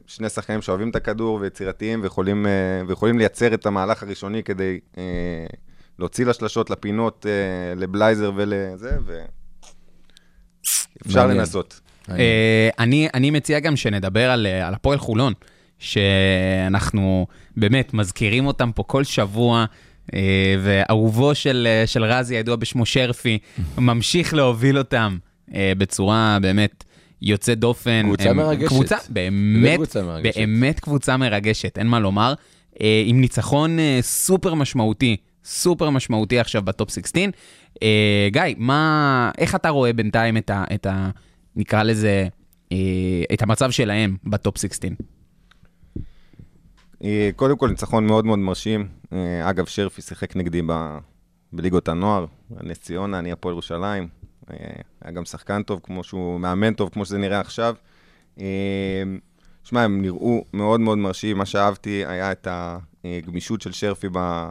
שני שחקנים שאוהבים את הכדור ויצירתיים ויכולים, אה, ויכולים לייצר את המהלך הראשוני כדי להוציא לשלשות, לפינות, לבלייזר ולזה, ואפשר. לנסות. אני, אני מציע גם שנדבר על, על הפועל חולון, שאנחנו באמת מזכירים אותם פה כל שבוע, אה, ואהובו של, של רזי, הידוע בשמו שרפי, ממשיך להוביל אותם בצורה באמת יוצאת דופן. קבוצה הם- מרגשת. קבוצה, באמת, קבוצה מרגשת. באמת קבוצה מרגשת, אין מה לומר. אה, עם ניצחון אה, סופר משמעותי, סופר משמעותי עכשיו בטופ 16. אה, גיא, מה, איך אתה רואה בינתיים את ה... את ה נקרא לזה, אה, את המצב שלהם בטופ 16? אה, קודם כל, ניצחון מאוד מאוד מרשים. אה, אגב, שרפי שיחק נגדי ב... בליגות הנוער, נס ציונה, אני הפועל ירושלים. אה, היה גם שחקן טוב, כמו שהוא מאמן טוב, כמו שזה נראה עכשיו. אה, שמע, הם נראו מאוד מאוד מרשים. מה שאהבתי היה את הגמישות של שרפי. אה,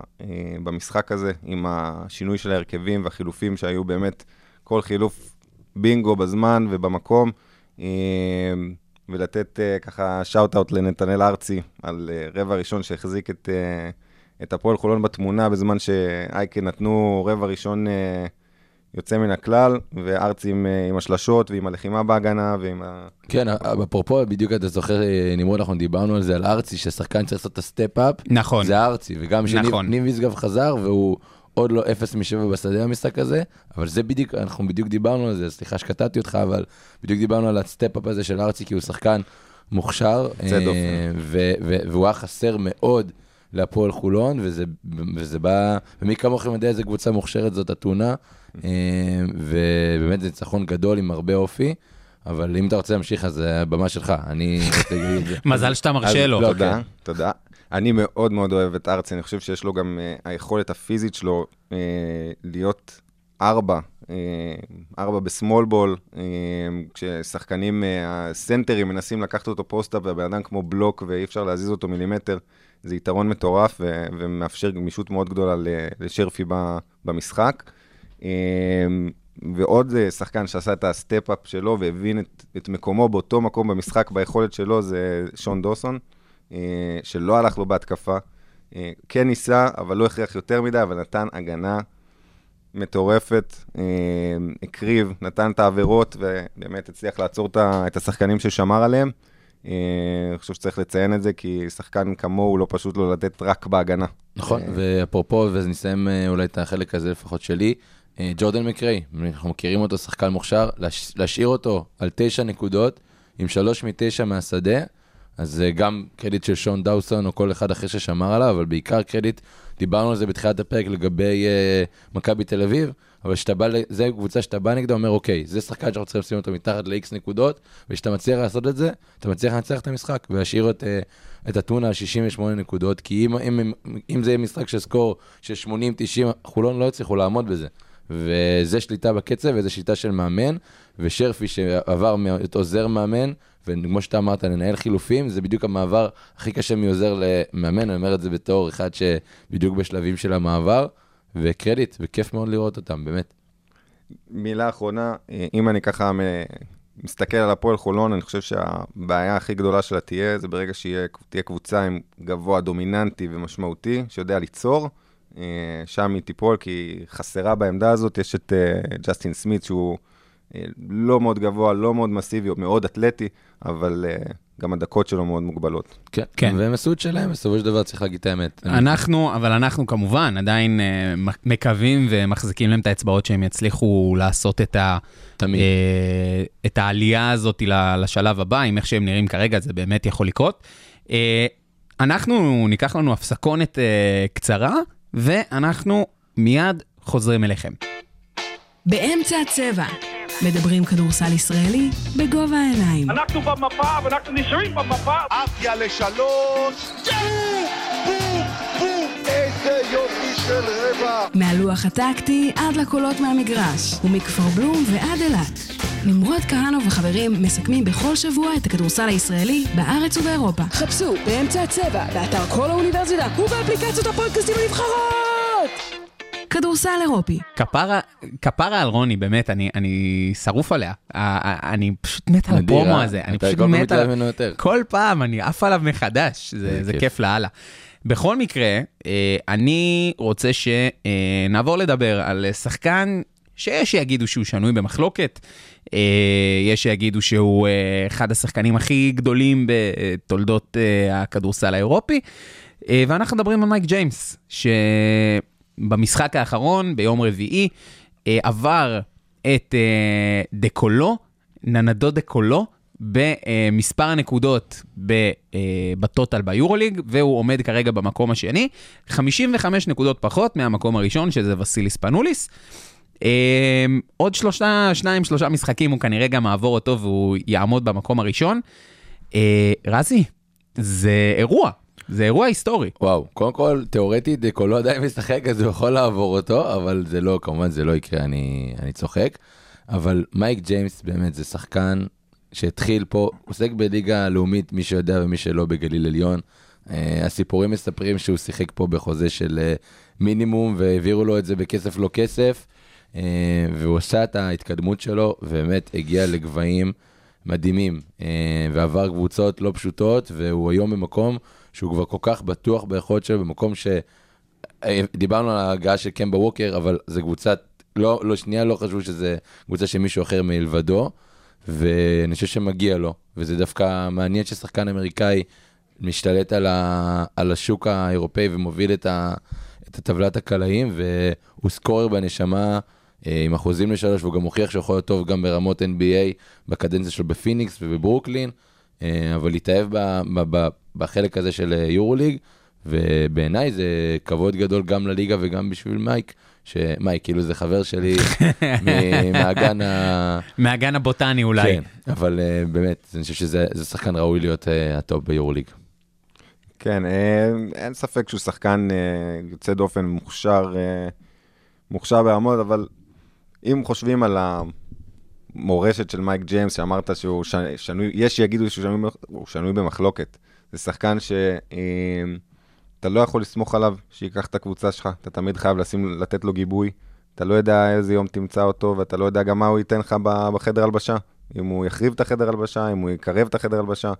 במשחק הזה, עם השינוי של ההרכבים והחילופים שהיו באמת כל חילוף bingo בזמן ובמקום. ולתת אה, ככה shout-out לנתנאל ארצי על אה, רבע ראשון שהחזיק את, אה, את הפועל חולון בתמונה בזמן שאייקה נתנו רבע ראשון אה, יוצא מן הכלל, וארצי עם, אה, עם השלשות ועם הלחימה בהגנה ועם ה... כן, אפרופו, בדיוק אתה זוכר, אה, נמרוד, אנחנו דיברנו על זה, על ארצי, ששחקן צריך לעשות את ה step-up, נכון. זה ארצי, וגם שניב נכון. ניב משגב חזר, והוא עוד לא 0 מ-7 בשדה במשחק הזה, אבל זה בדיוק, אנחנו בדיוק דיברנו על זה, סליחה שקטעתי אותך, אבל בדיוק דיברנו על ה step-up הזה של ארצי, כי הוא שחקן מוכשר, יוצא אה, דופן. ו- ו- והוא היה חסר מאוד להפועל חולון, וזה, וזה בא, ומי כמוכם יודע איזה קבוצה מוכשרת זאת אתונה, אה, ובאמת זה ניצחון גדול עם הרבה אופי. אבל אם אתה רוצה להמשיך, אז זה הבמה שלך, אני רוצה להגיד את זה. מזל שאתה מרשה לו. לא, תודה, כן. תודה. אני מאוד מאוד אוהב את ארצי, אני חושב שיש לו גם uh, היכולת הפיזית שלו להיות ארבע, ארבע בסמול בול, כששחקנים, הסנטרים מנסים לקחת אותו פוסט-אפ, והבן אדם כמו בלוק ואי אפשר להזיז אותו מילימטר, זה יתרון מטורף ו- ומאפשר גמישות מאוד גדולה ל- לשרפי ב- במשחק. אה, ועוד אה, שחקן שעשה את ה step-up שלו והבין את, את מקומו באותו מקום במשחק, ביכולת שלו, זה שון דוסון. אה, שלא הלך לו בהתקפה. אה, כן ניסה, אבל לא הכריח יותר מדי, אבל נתן הגנה מטורפת, אה, הקריב, נתן את העבירות, ובאמת הצליח לעצור את השחקנים ששמר עליהם. אה, אני חושב שצריך לציין את זה, כי שחקן כמוהו לא פשוט לו לתת רק בהגנה. נכון, אה, ואפרופו, ונסיים אה, אולי את החלק הזה לפחות שלי, אה, ג'ורדן מקריי, אנחנו מכירים אותו, שחקן מוכשר, להש- להשאיר אותו על תשע נקודות, עם שלוש מתשע מהשדה, אז זה גם קרדיט של שון דאוסון או כל אחד אחר ששמר עליו, אבל בעיקר קרדיט, דיברנו על זה בתחילת הפרק לגבי אה, מכבי תל אביב, אבל שאתה בא, זה קבוצה שאתה בא נגדה, אומר, אוקיי, זה שחקן שאנחנו צריכים לשים אותו מתחת ל-X נקודות, וכשאתה מצליח לעשות את זה, אתה מצליח לנצח את המשחק, ולהשאיר את, אה, את אתונה על 68 נקודות, כי אם, אם, אם, אם זה יהיה משחק של סקור של 80-90, חולון לא יצליחו לעמוד בזה. וזה שליטה בקצב, וזה שליטה של מאמן, ושרפי שעבר להיות עוזר מאמן, וכמו שאתה אמרת, לנהל חילופים, זה בדיוק המעבר הכי קשה מעוזר למאמן, אני אומר את זה בתור אחד שבדיוק בשלבים של המעבר, וקרדיט, וכיף מאוד לראות אותם, באמת. מילה אחרונה, אם אני ככה מסתכל על הפועל חולון, אני חושב שהבעיה הכי גדולה שלה תהיה, זה ברגע שתהיה קבוצה עם גבוה דומיננטי ומשמעותי, שיודע ליצור, שם היא תיפול, כי היא חסרה בעמדה הזאת. יש את אה, ג'סטין סמית, שהוא אה, לא מאוד גבוה, לא מאוד מסיבי, מאוד אתלטי, אבל אה, גם הדקות שלו מאוד מוגבלות. כן, כן. והם עשו את שלהם, בסופו של דבר צריך להגיד את האמת. אנחנו, אבל אנחנו כמובן עדיין אה, מקווים ומחזיקים להם את האצבעות שהם יצליחו לעשות את, ה, תמיד. אה, את העלייה הזאת לשלב הבא, עם איך שהם נראים כרגע, זה באמת יכול לקרות. אה, אנחנו ניקח לנו הפסקונת אה, קצרה, ואנחנו מיד חוזרים אליכם. באמצע הצבע. מדברים כדורסל ישראלי בגובה העיניים. אנחנו במפה ואנחנו נשארים במפה. עפיה לשלוש, איזה יופי של רבע. מהלוח הטקטי עד לקולות מהמגרש, ומכפר בלום ועד אילת. נמרוד כהנוב וחברים מסכמים בכל שבוע את הכדורסל הישראלי בארץ ובאירופה. חפשו באמצע הצבע, באתר כל האוניברסיטה ובאפליקציות הפודקאסטים הנבחרות! כדורסל אירופי. כפרה, כפרה על רוני, באמת, אני, אני שרוף עליה. אני פשוט מת על הפרומו? הזה. אני פשוט מת על... כל פעם, אני עף עליו מחדש. זה, איזה זה כיף. כיף לאללה. בכל מקרה, אה, אני רוצה שנעבור לדבר על שחקן שיש שיגידו שהוא שנוי במחלוקת, יש שיגידו שהוא אה, אחד השחקנים הכי גדולים בתולדות אה, הכדורסל האירופי, אה, ואנחנו מדברים על מייק ג'יימס, שבמשחק האחרון, ביום רביעי, אה, עבר את אה, דקולו, ננדו דקולו, במספר הנקודות אה, בטוטל ביורוליג, והוא עומד כרגע במקום השני, 55 נקודות פחות מהמקום הראשון, שזה וסיליס פנוליס. אה, עוד שלושה, שניים, שלושה משחקים הוא כנראה גם יעבור אותו והוא יעמוד במקום הראשון. אה, רזי, זה אירוע, זה אירוע היסטורי. וואו, קודם כל, תיאורטית, דקולו עדיין משחק, אז הוא יכול לעבור אותו, אבל זה לא, כמובן זה לא יקרה, אני, אני צוחק. אבל מייק ג'יימס באמת זה שחקן שהתחיל פה, עוסק בליגה הלאומית, מי שיודע ומי שלא בגליל עליון. Uh, הסיפורים מספרים שהוא שיחק פה בחוזה של uh, מינימום, והעבירו לו את זה בכסף לא כסף, והוא עשה את ההתקדמות שלו, ובאמת הגיע לגבהים מדהימים, uh, ועבר קבוצות לא פשוטות, והוא היום במקום שהוא כבר כל כך בטוח ביכולת שלו, במקום ש... אה, דיברנו על ההגעה של קמבה ווקר, אבל זה קבוצת, לא, לא, שנייה לא חשבו שזה קבוצה של מישהו אחר מלבדו, ואני חושב שמגיע לו, וזה דווקא מעניין ששחקן אמריקאי משתלט על, ה, על השוק האירופאי ומוביל את, ה, את הטבלת הקלעים, והוא סקורר בנשמה אה, עם אחוזים לשלוש, והוא גם מוכיח שהוא יכול להיות טוב גם ברמות NBA בקדנציה שלו בפיניקס ובברוקלין, אה, אבל התאהב ב, ב, ב, בחלק הזה של אה, יורוליג, ובעיניי זה כבוד גדול גם לליגה וגם בשביל מייק, שמייק כאילו זה חבר שלי מהגן ה... מהגן הבוטני אולי. כן, אבל אה, באמת, אני חושב שזה זה שחקן ראוי להיות אה, הטופ ביורוליג. כן, אה, אין ספק שהוא שחקן אה, יוצא דופן, מוכשר, אה, מוכשר ברמות, אבל אם חושבים על המורשת של מייק ג'יימס, שאמרת שהוא ש- שנוי, יש שיגידו שהוא שנוי, שנוי במחלוקת. זה שחקן שאתה לא יכול לסמוך עליו שייקח את הקבוצה שלך, אתה תמיד חייב לשים, לתת לו גיבוי. אתה לא יודע איזה יום תמצא אותו, ואתה לא יודע גם מה הוא ייתן לך בחדר הלבשה. אם הוא יחריב את החדר הלבשה, אם הוא יקרב את החדר הלבשה,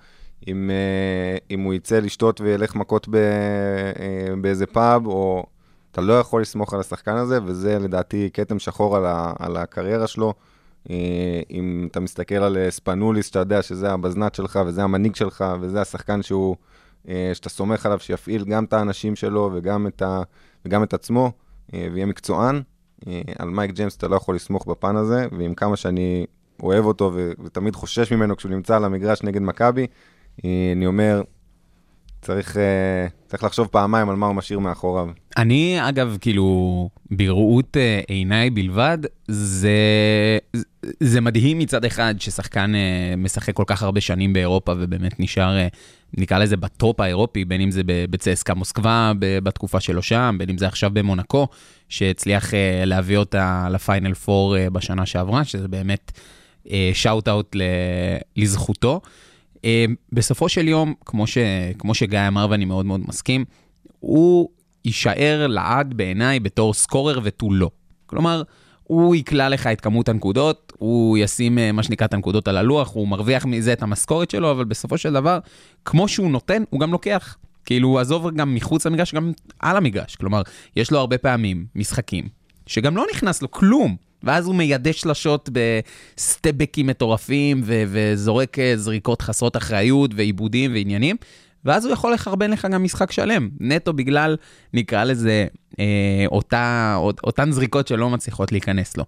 אם, אה, אם הוא יצא לשתות וילך מכות ב, אה, באיזה פאב, או... אתה לא יכול לסמוך על השחקן הזה, וזה לדעתי כתם שחור על, ה, על הקריירה שלו. אה, אם אתה מסתכל על אה, ספנוליס, שאתה יודע שזה הבזנט שלך, וזה המנהיג שלך, וזה השחקן שהוא, אה, שאתה סומך עליו שיפעיל גם את האנשים שלו וגם את, ה, וגם את עצמו, ויהיה מקצוען. על מייק ג'יימס אתה לא יכול לסמוך בפן הזה, ועם כמה שאני אוהב אותו ו- ותמיד חושש ממנו כשהוא נמצא על המגרש נגד מכבי, אני אומר, צריך, אה, צריך לחשוב פעמיים על מה הוא משאיר מאחוריו. אני, אגב, כאילו, בראות אה, עיניי בלבד, זה, זה מדהים מצד אחד ששחקן אה, משחק כל כך הרבה שנים באירופה ובאמת נשאר, נקרא לזה, בטופ האירופי, בין אם זה בצסקה מוסקבה בתקופה שלו שם, בין אם זה עכשיו במונקו, שהצליח להביא אותה ל final four אה, בשנה שעברה, שזה באמת shout-out לזכותו. אה, בסופו של יום, כמו, ש, כמו שגיא אמר ואני מאוד מאוד מסכים, הוא יישאר לעד בעיניי בתור סקורר ותו לא. כלומר, הוא יקלע לך את כמות הנקודות, הוא ישים אה, מה שנקרא את הנקודות על הלוח, הוא מרוויח מזה את המשכורת שלו, אבל בסופו של דבר, כמו שהוא נותן, הוא גם לוקח. כאילו, עזוב גם מחוץ למגרש, גם על המגרש. כלומר, יש לו הרבה פעמים משחקים, שגם לא נכנס לו כלום. ואז הוא מיידש שלשות בסטבקים מטורפים, ו- וזורק אה, זריקות חסרות אחריות, ועיבודים ועניינים, ואז הוא יכול לחרבן לך גם משחק שלם, נטו בגלל, נקרא לזה, אה, אותה, אות, אותן זריקות שלא מצליחות להיכנס לו.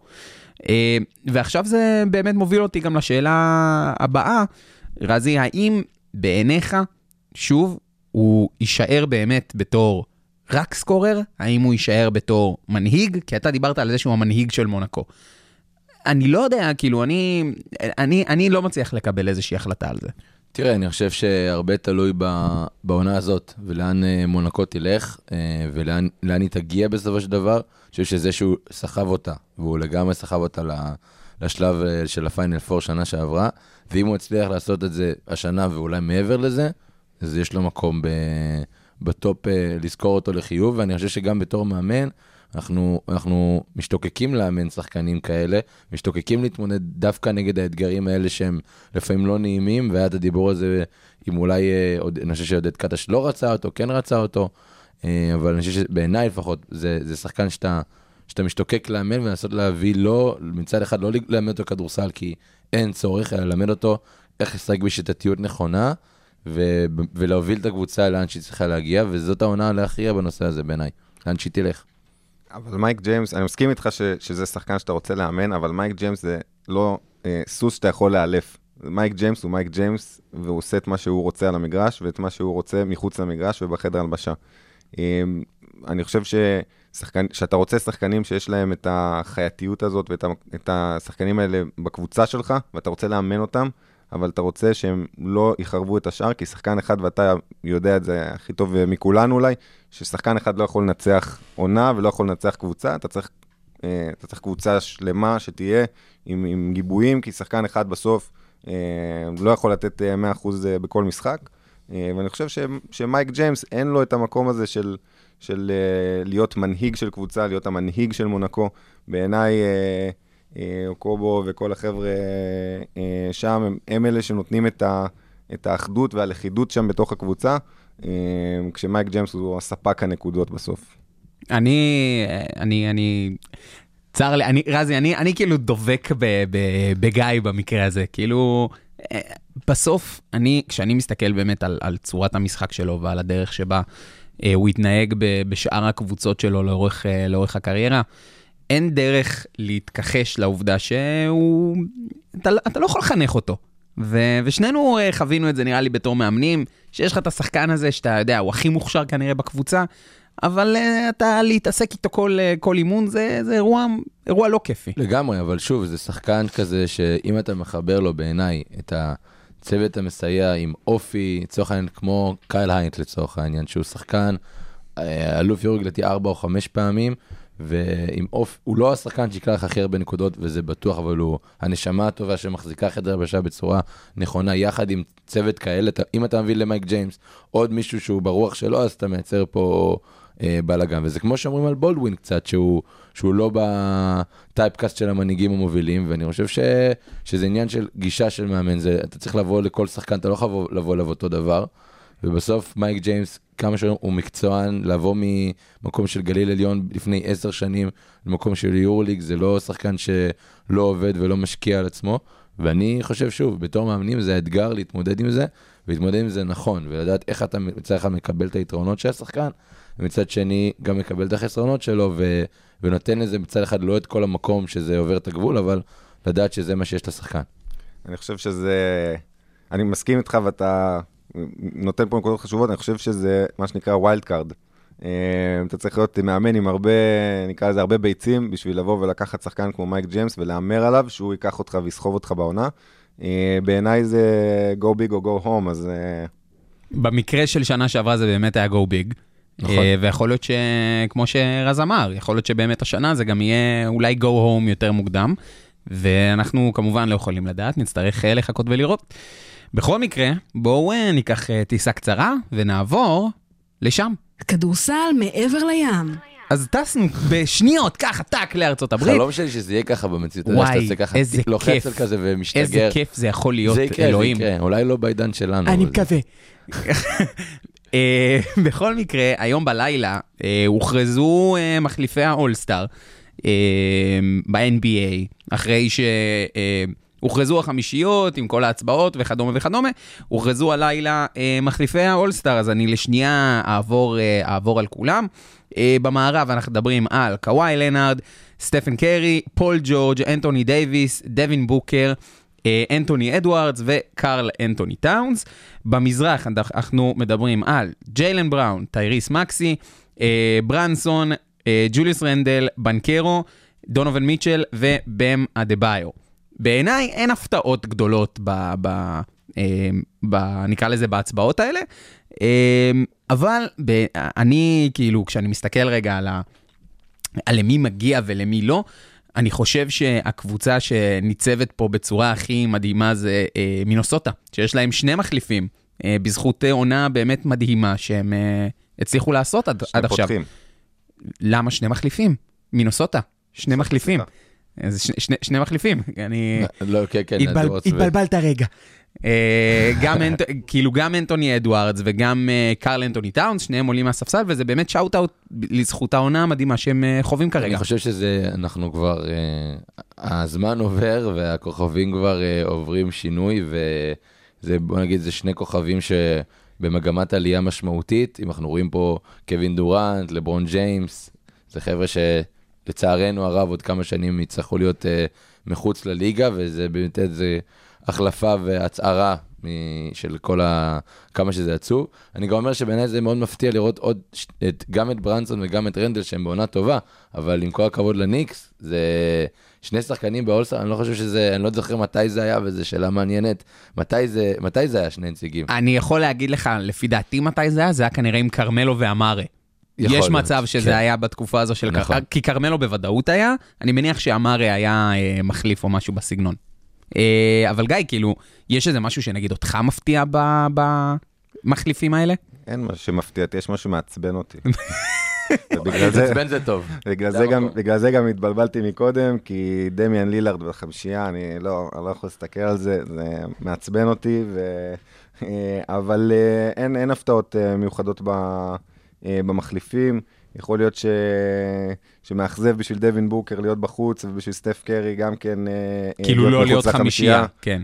אה, ועכשיו זה באמת מוביל אותי גם לשאלה הבאה, רזי, האם בעיניך, שוב, הוא יישאר באמת בתור רק סקורר? האם הוא יישאר בתור מנהיג? כי אתה דיברת על זה שהוא המנהיג של מונקו. אני לא יודע, כאילו, אני, אני, אני לא מצליח לקבל איזושהי החלטה על זה. תראה, אני חושב שהרבה תלוי בעונה הזאת, ולאן אה, מונקו תלך, אה, ולאן לאן היא תגיע בסופו של דבר. אני חושב שזה שהוא סחב אותה, והוא לגמרי סחב אותה לשלב אה, של הפיינל 4 שנה שעברה, ואם הוא הצליח לעשות את זה השנה ואולי מעבר לזה, אז יש לו מקום ב- בטופ אה, לזכור אותו לחיוב, ואני חושב שגם בתור מאמן, אנחנו, אנחנו משתוקקים לאמן שחקנים כאלה, משתוקקים להתמודד דווקא נגד האתגרים האלה שהם לפעמים לא נעימים, והיה את הדיבור הזה אם אולי, אה, אני חושב שעודד קטש לא רצה אותו, כן רצה אותו, אה, אבל אני חושב שבעיניי לפחות, זה, זה שחקן שאתה, שאתה משתוקק לאמן ולנסות להביא לו, מצד אחד לא ללמד אותו כדורסל, כי אין צורך, אלא ללמד אותו איך לשחק בשיטתיות נכונה, ו- ולהוביל את הקבוצה לאן שהיא צריכה להגיע, וזאת העונה להכריע בנושא הזה בעיניי, לאן שהיא תלך. אבל מייק ג'יימס, אני מסכים איתך ש, שזה שחקן שאתה רוצה לאמן, אבל מייק ג'יימס זה לא אה, סוס שאתה יכול לאלף. מייק ג'יימס הוא מייק ג'יימס, והוא עושה את מה שהוא רוצה על המגרש, ואת מה שהוא רוצה מחוץ למגרש ובחדר הלבשה. אה, אני חושב ששחקן, שאתה רוצה שחקנים שיש להם את החייתיות הזאת ואת ה, את השחקנים האלה בקבוצה שלך, ואתה רוצה לאמן אותם, אבל אתה רוצה שהם לא יחרבו את השאר, כי שחקן אחד, ואתה יודע את זה הכי טוב מכולנו אולי, ששחקן אחד לא יכול לנצח עונה ולא יכול לנצח קבוצה, אתה צריך, אה, אתה צריך קבוצה שלמה שתהיה עם, עם גיבויים, כי שחקן אחד בסוף אה, לא יכול לתת אה, 100% בכל משחק. אה, ואני חושב ש, שמייק ג'יימס אין לו את המקום הזה של, של אה, להיות מנהיג של קבוצה, להיות המנהיג של מונקו. בעיניי, אה, אוקובו וכל החבר'ה אה, שם, הם, הם אלה שנותנים את, ה, את האחדות והלכידות שם בתוך הקבוצה, אה, כשמייק ג'יימס הוא הספק הנקודות בסוף. אני, אני, אני, צר לי, אני, רזי, אני, אני כאילו דובק ב, ב, בגיא במקרה הזה, כאילו, בסוף, אני, כשאני מסתכל באמת על, על צורת המשחק שלו ועל הדרך שבה הוא התנהג בשאר הקבוצות שלו לאורך, לאורך הקריירה, אין דרך להתכחש לעובדה שהוא, אתה, לא- אתה לא יכול לחנך אותו. ו, ושנינו אה, חווינו את זה, נראה לי, בתור מאמנים, שיש לך את השחקן הזה, שאתה יודע, הוא הכי מוכשר כנראה בקבוצה, אבל uh, אתה להתעסק איתו כל, uh, כל אימון, זה, זה אירוע, אירוע לא כיפי. לגמרי, אבל שוב, זה שחקן כזה שאם אתה מחבר לו בעיניי את הצוות המסייע עם אופי, לצורך העניין, כמו קייל היינט לצורך העניין, שהוא שחקן, אה, אלוף יורד לדעתי ארבע או חמש פעמים, ועם אופי, הוא לא השחקן שיקלע לך הכי הרבה נקודות, וזה בטוח, אבל הוא הנשמה הטובה שמחזיקה חדר הלבשה בצורה נכונה, יחד עם צוות כאלה, אם אתה מביא למייק ג'יימס עוד מישהו שהוא ברוח שלו, אז אתה מייצר פה אה, בלאגן. וזה כמו שאומרים על בולדווין קצת, שהוא, שהוא לא בטייפקאסט של המנהיגים המובילים, ואני חושב ש, שזה עניין של גישה של מאמן, זה, אתה צריך לבוא לכל שחקן, אתה לא יכול לבוא- לבוא אליו אותו דבר. ובסוף מייק ג'יימס, כמה שהוא הוא מקצוען, לבוא ממקום של גליל עליון לפני עשר שנים למקום של יורליג, זה לא שחקן שלא עובד ולא משקיע על עצמו. ואני חושב שוב, בתור מאמנים זה האתגר להתמודד עם זה, ולהתמודד עם זה נכון, ולדעת איך אתה מצד אחד מקבל את היתרונות של השחקן, ומצד שני גם מקבל את החסרונות שלו, ו... ונותן לזה מצד אחד לא את כל המקום שזה עובר את הגבול, אבל לדעת שזה מה שיש לשחקן. אני חושב שזה... אני מסכים איתך ואתה נותן פה נקודות חשובות, אני חושב שזה מה שנקרא wild card. אתה צריך להיות מאמן עם הרבה, נקרא לזה הרבה ביצים, בשביל לבוא ולקחת שחקן כמו מייק ג'יימס ולהמר עליו שהוא ייקח אותך ויסחוב אותך בעונה. אה, בעיניי זה go big or go home, אז אה, במקרה של שנה שעברה זה באמת היה go big. נכון. אה, ויכול להיות שכמו שרז אמר, יכול להיות שבאמת השנה זה גם יהיה אולי go home יותר מוקדם, ואנחנו כמובן לא יכולים לדעת, נצטרך אה, לחכות ולראות. בכל מקרה, בואו אה, ניקח אה, טיסה קצרה ונעבור לשם. כדורסל מעבר לים. אז טסנו בשניות, ככה, טאק, לארצות הברית. חלום שלי שזה יהיה ככה במציאות, וואי, שאתה עושה ככה, איזה לוחץ כיף. על כזה ומשתגר. איזה כיף זה יכול להיות, זה יקרה, אלוהים. זה יקרה, אולי לא בעידן שלנו. אני מקווה. אה, בכל מקרה, היום בלילה אה, הוכרזו אה, מחליפי האולסטאר אה, ב-NBA, אחרי שהוכרזו החמישיות עם כל ההצבעות וכדומה וכדומה, הוכרזו הלילה אה, מחליפי האולסטאר, אז אני לשנייה אעבור, אה, אעבור על כולם. אה, במערב אנחנו מדברים על קוואי לנארד, סטפן קרי, פול ג'ורג', אנטוני דייוויס, דווין בוקר, אה, אנתוני אדוארדס וקרל אנתוני טאונס. במזרח אנחנו מדברים על ג'יילן בראון, טייריס מקסי, אה, ברנסון, אה, ג'וליוס רנדל, בנקרו, דונובל מיטשל ובם אדה-ביו. בעיניי אין הפתעות גדולות ב... ב אה, ב, נקרא לזה בהצבעות האלה, אה, אבל ב, אני כאילו, כשאני מסתכל רגע על, ה, על למי מגיע ולמי לא, אני חושב שהקבוצה שניצבת פה בצורה הכי מדהימה זה אה, מינוסוטה, שיש להם שני מחליפים, אה, בזכות עונה באמת מדהימה שהם אה, הצליחו לעשות עד, עד עכשיו. פותחים. למה שני מחליפים? מינוסוטה, שני מחליפים. סליחה. אז שני, שני, שני מחליפים, אני... לא, כן, כן, התבל- אדוארדס ו- התבלבלת רגע. אה, גם אנט- כאילו גם אנטוני אדוארדס וגם אה, קרל אנטוני טאונס, שניהם עולים מהספסל, וזה באמת שאוט אאוט לזכות העונה המדהימה שהם אה, חווים כרגע. אני חושב שזה, אנחנו כבר, אה, הזמן עובר והכוכבים כבר אה, עוברים שינוי, וזה, בוא נגיד, זה שני כוכבים שבמגמת עלייה משמעותית, אם אנחנו רואים פה קווין דורנט, לברון ג'יימס, זה חבר'ה שלצערנו הרב עוד כמה שנים יצטרכו להיות אה, מחוץ לליגה, וזה באמת איזה החלפה והצהרה של כל ה... כמה שזה עצוב. אני גם אומר שבעיניי זה מאוד מפתיע לראות עוד, את, גם את ברנסון וגם את רנדל שהם בעונה טובה, אבל עם כל הכבוד לניקס, זה שני שחקנים באולסטאר, אני לא חושב שזה, אני לא זוכר מתי זה היה, וזו שאלה מעניינת. מתי זה, מתי זה היה שני נציגים? אני יכול להגיד לך, לפי דעתי מתי זה היה, זה היה כנראה עם כרמלו ואמרה. יש להיות, מצב שזה כן. היה בתקופה הזו של... נכון. כי כרמלו בוודאות היה, אני מניח שאמרה היה אה, מחליף או משהו בסגנון. אה, אבל גיא, כאילו, יש איזה משהו שנגיד אותך מפתיע ב- במחליפים האלה? אין משהו שמפתיע אותי, יש משהו שמעצבן אותי. ובגלל זה, מעצבן זה טוב. בגלל זה זה, גם. בגלל זה גם התבלבלתי מקודם, כי דמיאן לילארד בחמישייה, אני לא, אני לא יכול להסתכל על זה, זה מעצבן אותי, ו... אה, אבל אה, אין, אין הפתעות אה, מיוחדות ב, במחליפים. יכול להיות ש... שמאכזב בשביל דווין בוקר להיות בחוץ, ובשביל סטף קרי גם כן... אה, אה, כאילו לא להיות חמישייה. כן.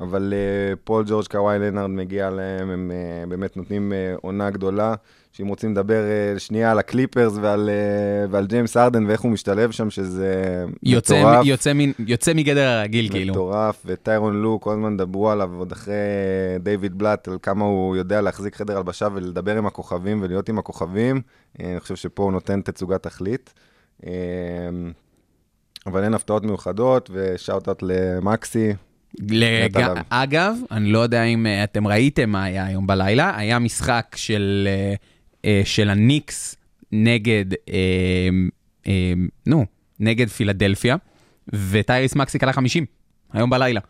אבל אה, פול ג'ורג' קוואי לנארד מגיע להם, הם אה, באמת נותנים אה, עונה גדולה. שאם רוצים לדבר שנייה על הקליפרס ועל, ועל ג'יימס הארדן ואיך הוא משתלב שם, שזה יוצא, מטורף. יוצא, מין, יוצא מגדר הרגיל, כאילו. מטורף, וטיירון לו, כל הזמן דברו עליו, עוד אחרי דיוויד בלאט, על כמה הוא יודע להחזיק חדר הלבשה ולדבר עם הכוכבים ולהיות עם הכוכבים. אני חושב שפה הוא נותן תצוגת תכלית. אבל אין הפתעות מיוחדות, ושאוט-אוט למקסי. לג... אגב, אני לא יודע אם אה, אתם ראיתם מה היה היום בלילה, היה משחק של, אה, אה, של הניקס נגד, נו, נגד פילדלפיה, וטייריס מקסי קלה 50, היום בלילה.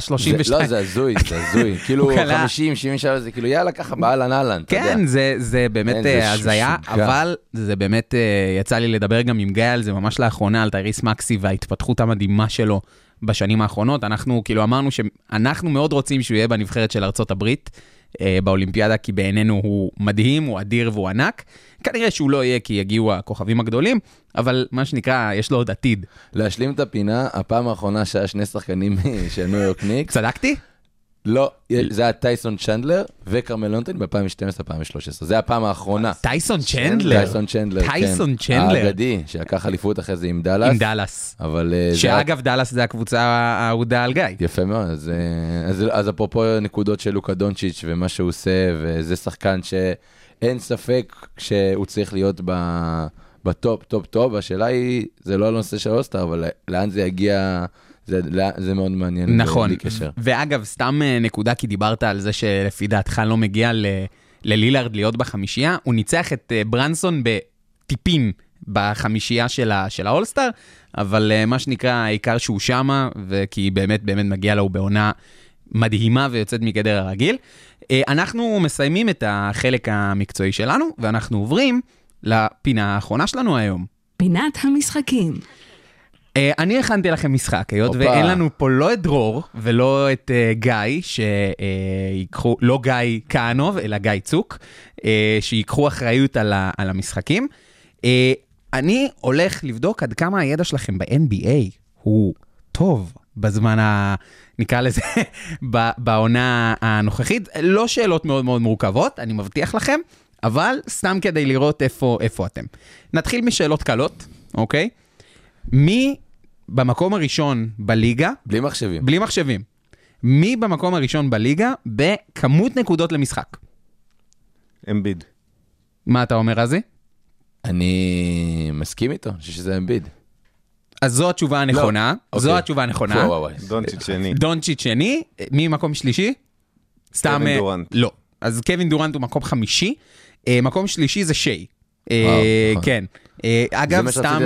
זה, 32. לא, זה הזוי, זה הזוי. כאילו, הוא קלע. 50, 77, זה כאילו, יאללה, ככה באהלן אהלן, אתה יודע. כן, זה, באמת אה, הזיה. אבל זה באמת, אה, יצא לי לדבר גם עם גיא על זה ממש לאחרונה, על טייריס מקסי וההתפתחות המדהימה שלו בשנים האחרונות. אנחנו כאילו אמרנו שאנחנו מאוד רוצים שהוא יהיה בנבחרת של ארצות הברית באולימפיאדה, כי בעינינו הוא מדהים, הוא אדיר והוא ענק. כנראה שהוא לא יהיה כי יגיעו הכוכבים הגדולים, אבל מה שנקרא, יש לו עוד עתיד. להשלים את הפינה, הפעם האחרונה שהיה שני שחקנים של ניו יורק ניקס, צדקתי? לא, זה היה טייסון צ'נדלר וכרמלו אנתוני ב-2012-2013. זה הפעם האחרונה. טייסון צ'נדלר. טייסון צ'נדלר, כן. טייסון צ'נדלר. האגדי, שלקח אליפות אחרי זה עם דאלאס. עם דאלאס. אבל אה. שאגב, דאלאס זה הקבוצה האהודה על גיא. יפה מאוד, אז, אה, אז, אז אפרופו נקודות של לוקה דונצ'יץ' ומה שהוא עושה, וזה שחקן שאין ספק שהוא צריך להיות ב, ב top, top, top, השאלה היא, זה לא הנושא של אולסטאר, אבל לאן זה יגיע, זה, לאן- זה מאוד מעניין, נכון. ואגב, סתם אה, נקודה, כי דיברת על זה שלפי דעתך לא מגיע ל- ללילארד להיות בחמישייה, הוא ניצח את אה, ברנסון בטיפים בחמישייה של, ה- של האולסטאר, אבל אה, מה שנקרא, העיקר שהוא שמה, וכי באמת באמת מגיע לו, בעונה מדהימה ויוצאת מגדר הרגיל. אנחנו מסיימים את החלק המקצועי שלנו, ואנחנו עוברים לפינה האחרונה שלנו היום. פינת המשחקים. אה, אני הכנתי לכם משחק, היות. ואין לנו פה לא את דרור ולא את אה, גיא, שיקחו, לא גיא כהנוב, אלא גיא צוק, אה, שיקחו אחריות על, ה, על המשחקים. אה, אני הולך לבדוק עד כמה הידע שלכם ב-NBA הוא טוב בזמן ה... נקרא לזה, בעונה הנוכחית. לא שאלות מאוד מאוד מורכבות, אני מבטיח לכם, אבל סתם כדי לראות איפה, איפה אתם. נתחיל משאלות קלות, אוקיי? מי במקום הראשון בליגה, בלי מחשבים. בלי מחשבים, מי במקום הראשון בליגה בכמות נקודות למשחק? אמביד. מה אתה אומר, רזי? אני מסכים איתו, אני חושב שזה אמביד. אז זו התשובה הנכונה, זו אוקיי. התשובה הנכונה. וואו, וואו, וואו. דונצ'יץ' שני. דונצ'יט שני, מי מקום שלישי? סתם... קווין אה, דורנט. לא. אז קווין דורנט הוא מקום חמישי, אה, מקום שלישי זה שיי. אה, וואו, נכון. כן. אה, אגב, סתם,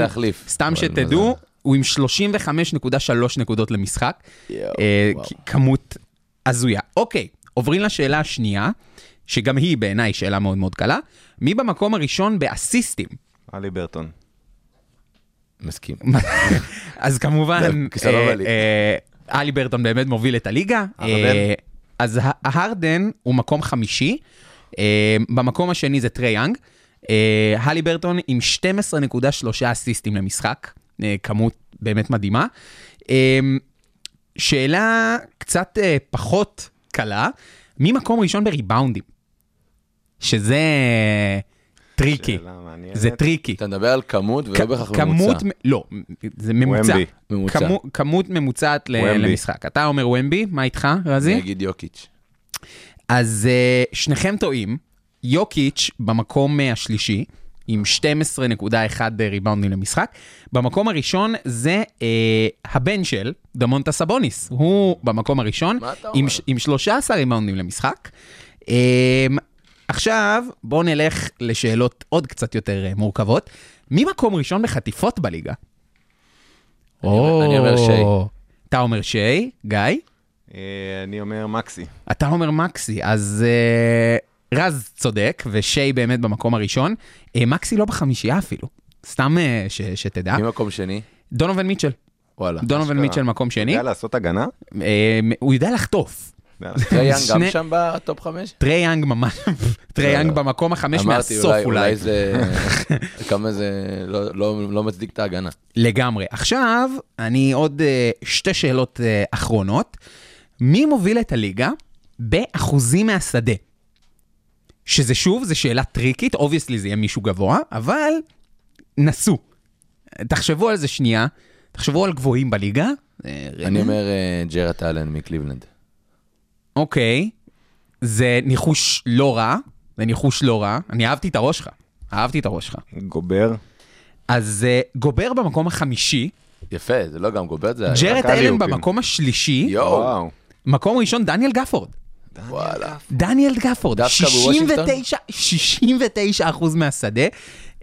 סתם שתדעו, מזל. הוא עם 35.3 נקודות למשחק. יואו, אה. כ- כמות הזויה. אוקיי, עוברים לשאלה השנייה, שגם היא בעיניי שאלה מאוד מאוד קלה. מי במקום הראשון באסיסטים? עלי ברטון. מסכים. אז כמובן, אה. אה, הליברטון באמת מוביל את הליגה. הרדן? אה, אז ה- ההרדן הוא מקום חמישי, במקום השני זה טרי יאנג. הליברטון עם 12.3 אסיסטים למשחק, כמות באמת מדהימה. אה, שאלה קצת אה, פחות קלה, מי מקום ראשון בריבאונדים? שזה tricky. זה tricky. אתה מדבר על כמות ולא בהכרח כמות, ממוצע. לא, זה ממוצע. ומבי. ממוצע. כמו, כמות ממוצעת. למשחק. אתה אומר ומבי, מה איתך, רזי? אני אגיד יוקיץ'. אז uh, שניכם טועים, יוקיץ' במקום השלישי, עם 12.1 ריבאונדים למשחק. במקום הראשון זה uh, הבן של דמונטה סבוניס, הוא במקום הראשון, עם, עם 13 ריבאונדים למשחק. Um, עכשיו, בואו נלך לשאלות עוד קצת יותר uh, מורכבות. מי מקום ראשון בחטיפות בליגה? אומר- אני אומר שיי. אתה אומר שיי, גיא? אה, אני אומר מקסי. אתה אומר מקסי, אז uh, רז צודק, ושיי באמת במקום הראשון. Uh, מקסי לא בחמישייה אפילו, סתם uh, ש, שתדע. מי מקום שני? דונובל מיטשל, וואלה. דונובל. מיטשל מקום שני. יודע לעשות הגנה? Uh, הוא יודע לחטוף. טרי יאנג גם שם ב top חמש? טרי יאנג ממש, טרי יאנג במקום החמש אמרתי, מהסוף אולי, אולי. אולי זה... כמה זה לא- לא לא מצדיק את ההגנה. לגמרי. עכשיו, אני עוד שתי שאלות אחרונות. מי מוביל את הליגה באחוזים מהשדה? שזה שוב, זו שאלה טריקית, obviously זה יהיה מישהו גבוה, אבל נסו. תחשבו על זה שנייה, תחשבו על גבוהים בליגה. אה. אני אומר אה, ג'רת אלן מקליבלנד. אוקיי, זה ניחוש לא רע, זה ניחוש לא רע. אני אהבתי את הראש שלך, אהבתי את הראש שלך. גובר? אז uh, גובר במקום החמישי, יפה, זה לא גם גוברת, זה... ג'רד אלן. במקום השלישי, יואו. מקום ראשון דניאל גפורד. וואלה. דניאל גפורד, דווקא 69, 69 אחוז מהשדה,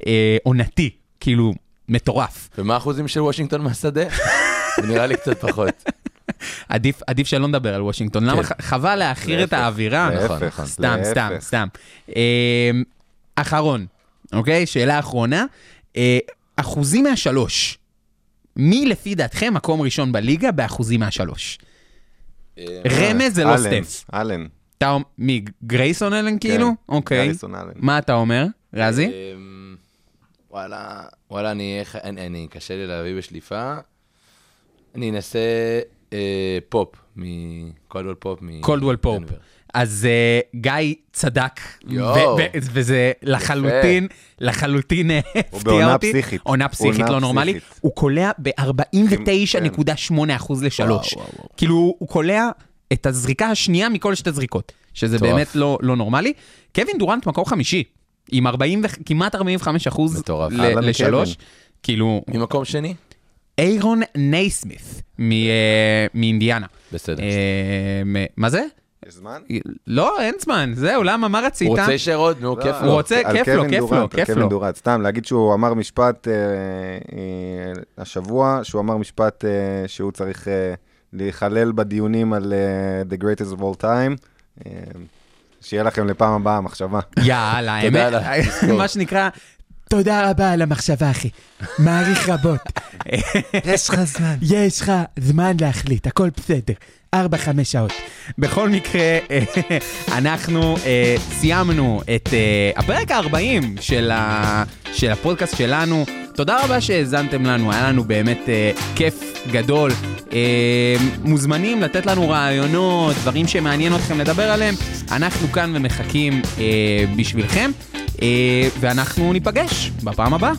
אה, עונתי, כאילו, מטורף. ומה האחוזים של וושינגטון מהשדה? זה נראה לי קצת פחות. עדיף, עדיף שלא נדבר על וושינגטון, למה כן. ח- חבל להעכיר את האווירה? נכון, להפך, נכון. סתם, סתם, להפך. סתם. אה, אחרון, אוקיי? שאלה אחרונה. אה, אחוזים מהשלוש. מי לפי דעתכם מקום ראשון בליגה באחוזים מהשלוש? רמז זה לא סטף. אלן. אתה אומר- מי, גרייסון אלן כאילו? כן, אוקיי. גריסון אלן. מה אתה אומר, רזי? אמ, וואלה, וואלה, אני, איך- אני, אני, קשה לי להביא בשליפה. אני אנסה אה, פופ, מקולדוול פופ. קולדוול פופ. אז אה, גיא צדק. ו- ו- וזה לחלוטין, לחלוטין אה, הפתיע בעונה אותי. פסיכית. עונה פסיכית, עונה לא נורמלי. פסיכית. הוא קולע ב-49.8% לשלוש. וואו, וואו, וואו. כאילו, הוא קולע את הזריקה השנייה מכל שתי זריקות, שזה מטורף. באמת לא לא נורמלי. קווין דורנט מקום חמישי, עם 40 ו- כמעט 45 אחוז מטורף. ל- לשלוש. כאילו, ממקום שני? איירון נייסמית אה, מאינדיאנה. בסדר. אה, מה זה? יש זמן? לא, אין זמן, זהו, למה, מה רצית? הוא רוצה להישאר עוד, נו, כיף הוא לו. רוצה- על כיף לו, כיף לו, דורנט, על כיף קווין לו. דורנט. סתם, להגיד שהוא אמר משפט אה, השבוע, שהוא אמר משפט שהוא צריך להיכלל בדיונים על The Greatest of All Time. שיהיה לכם לפעם הבאה מחשבה. יאללה, האמת, על. מה שנקרא, תודה רבה על המחשבה, אחי. מעריך רבות. יש לך זמן. יש לך זמן להחליט, הכל בסדר. ארבע, חמש שעות. בכל מקרה, אנחנו אה, סיימנו את אה, הפרק ה-40 של, ה- של הפודקאסט שלנו. תודה רבה שהאזנתם לנו, היה לנו באמת אה, כיף גדול. אה, מוזמנים לתת לנו רעיונות, דברים שמעניין אתכם לדבר עליהם. אנחנו כאן ומחכים אה, בשבילכם, ואנחנו ניפגש בפעם הבאה.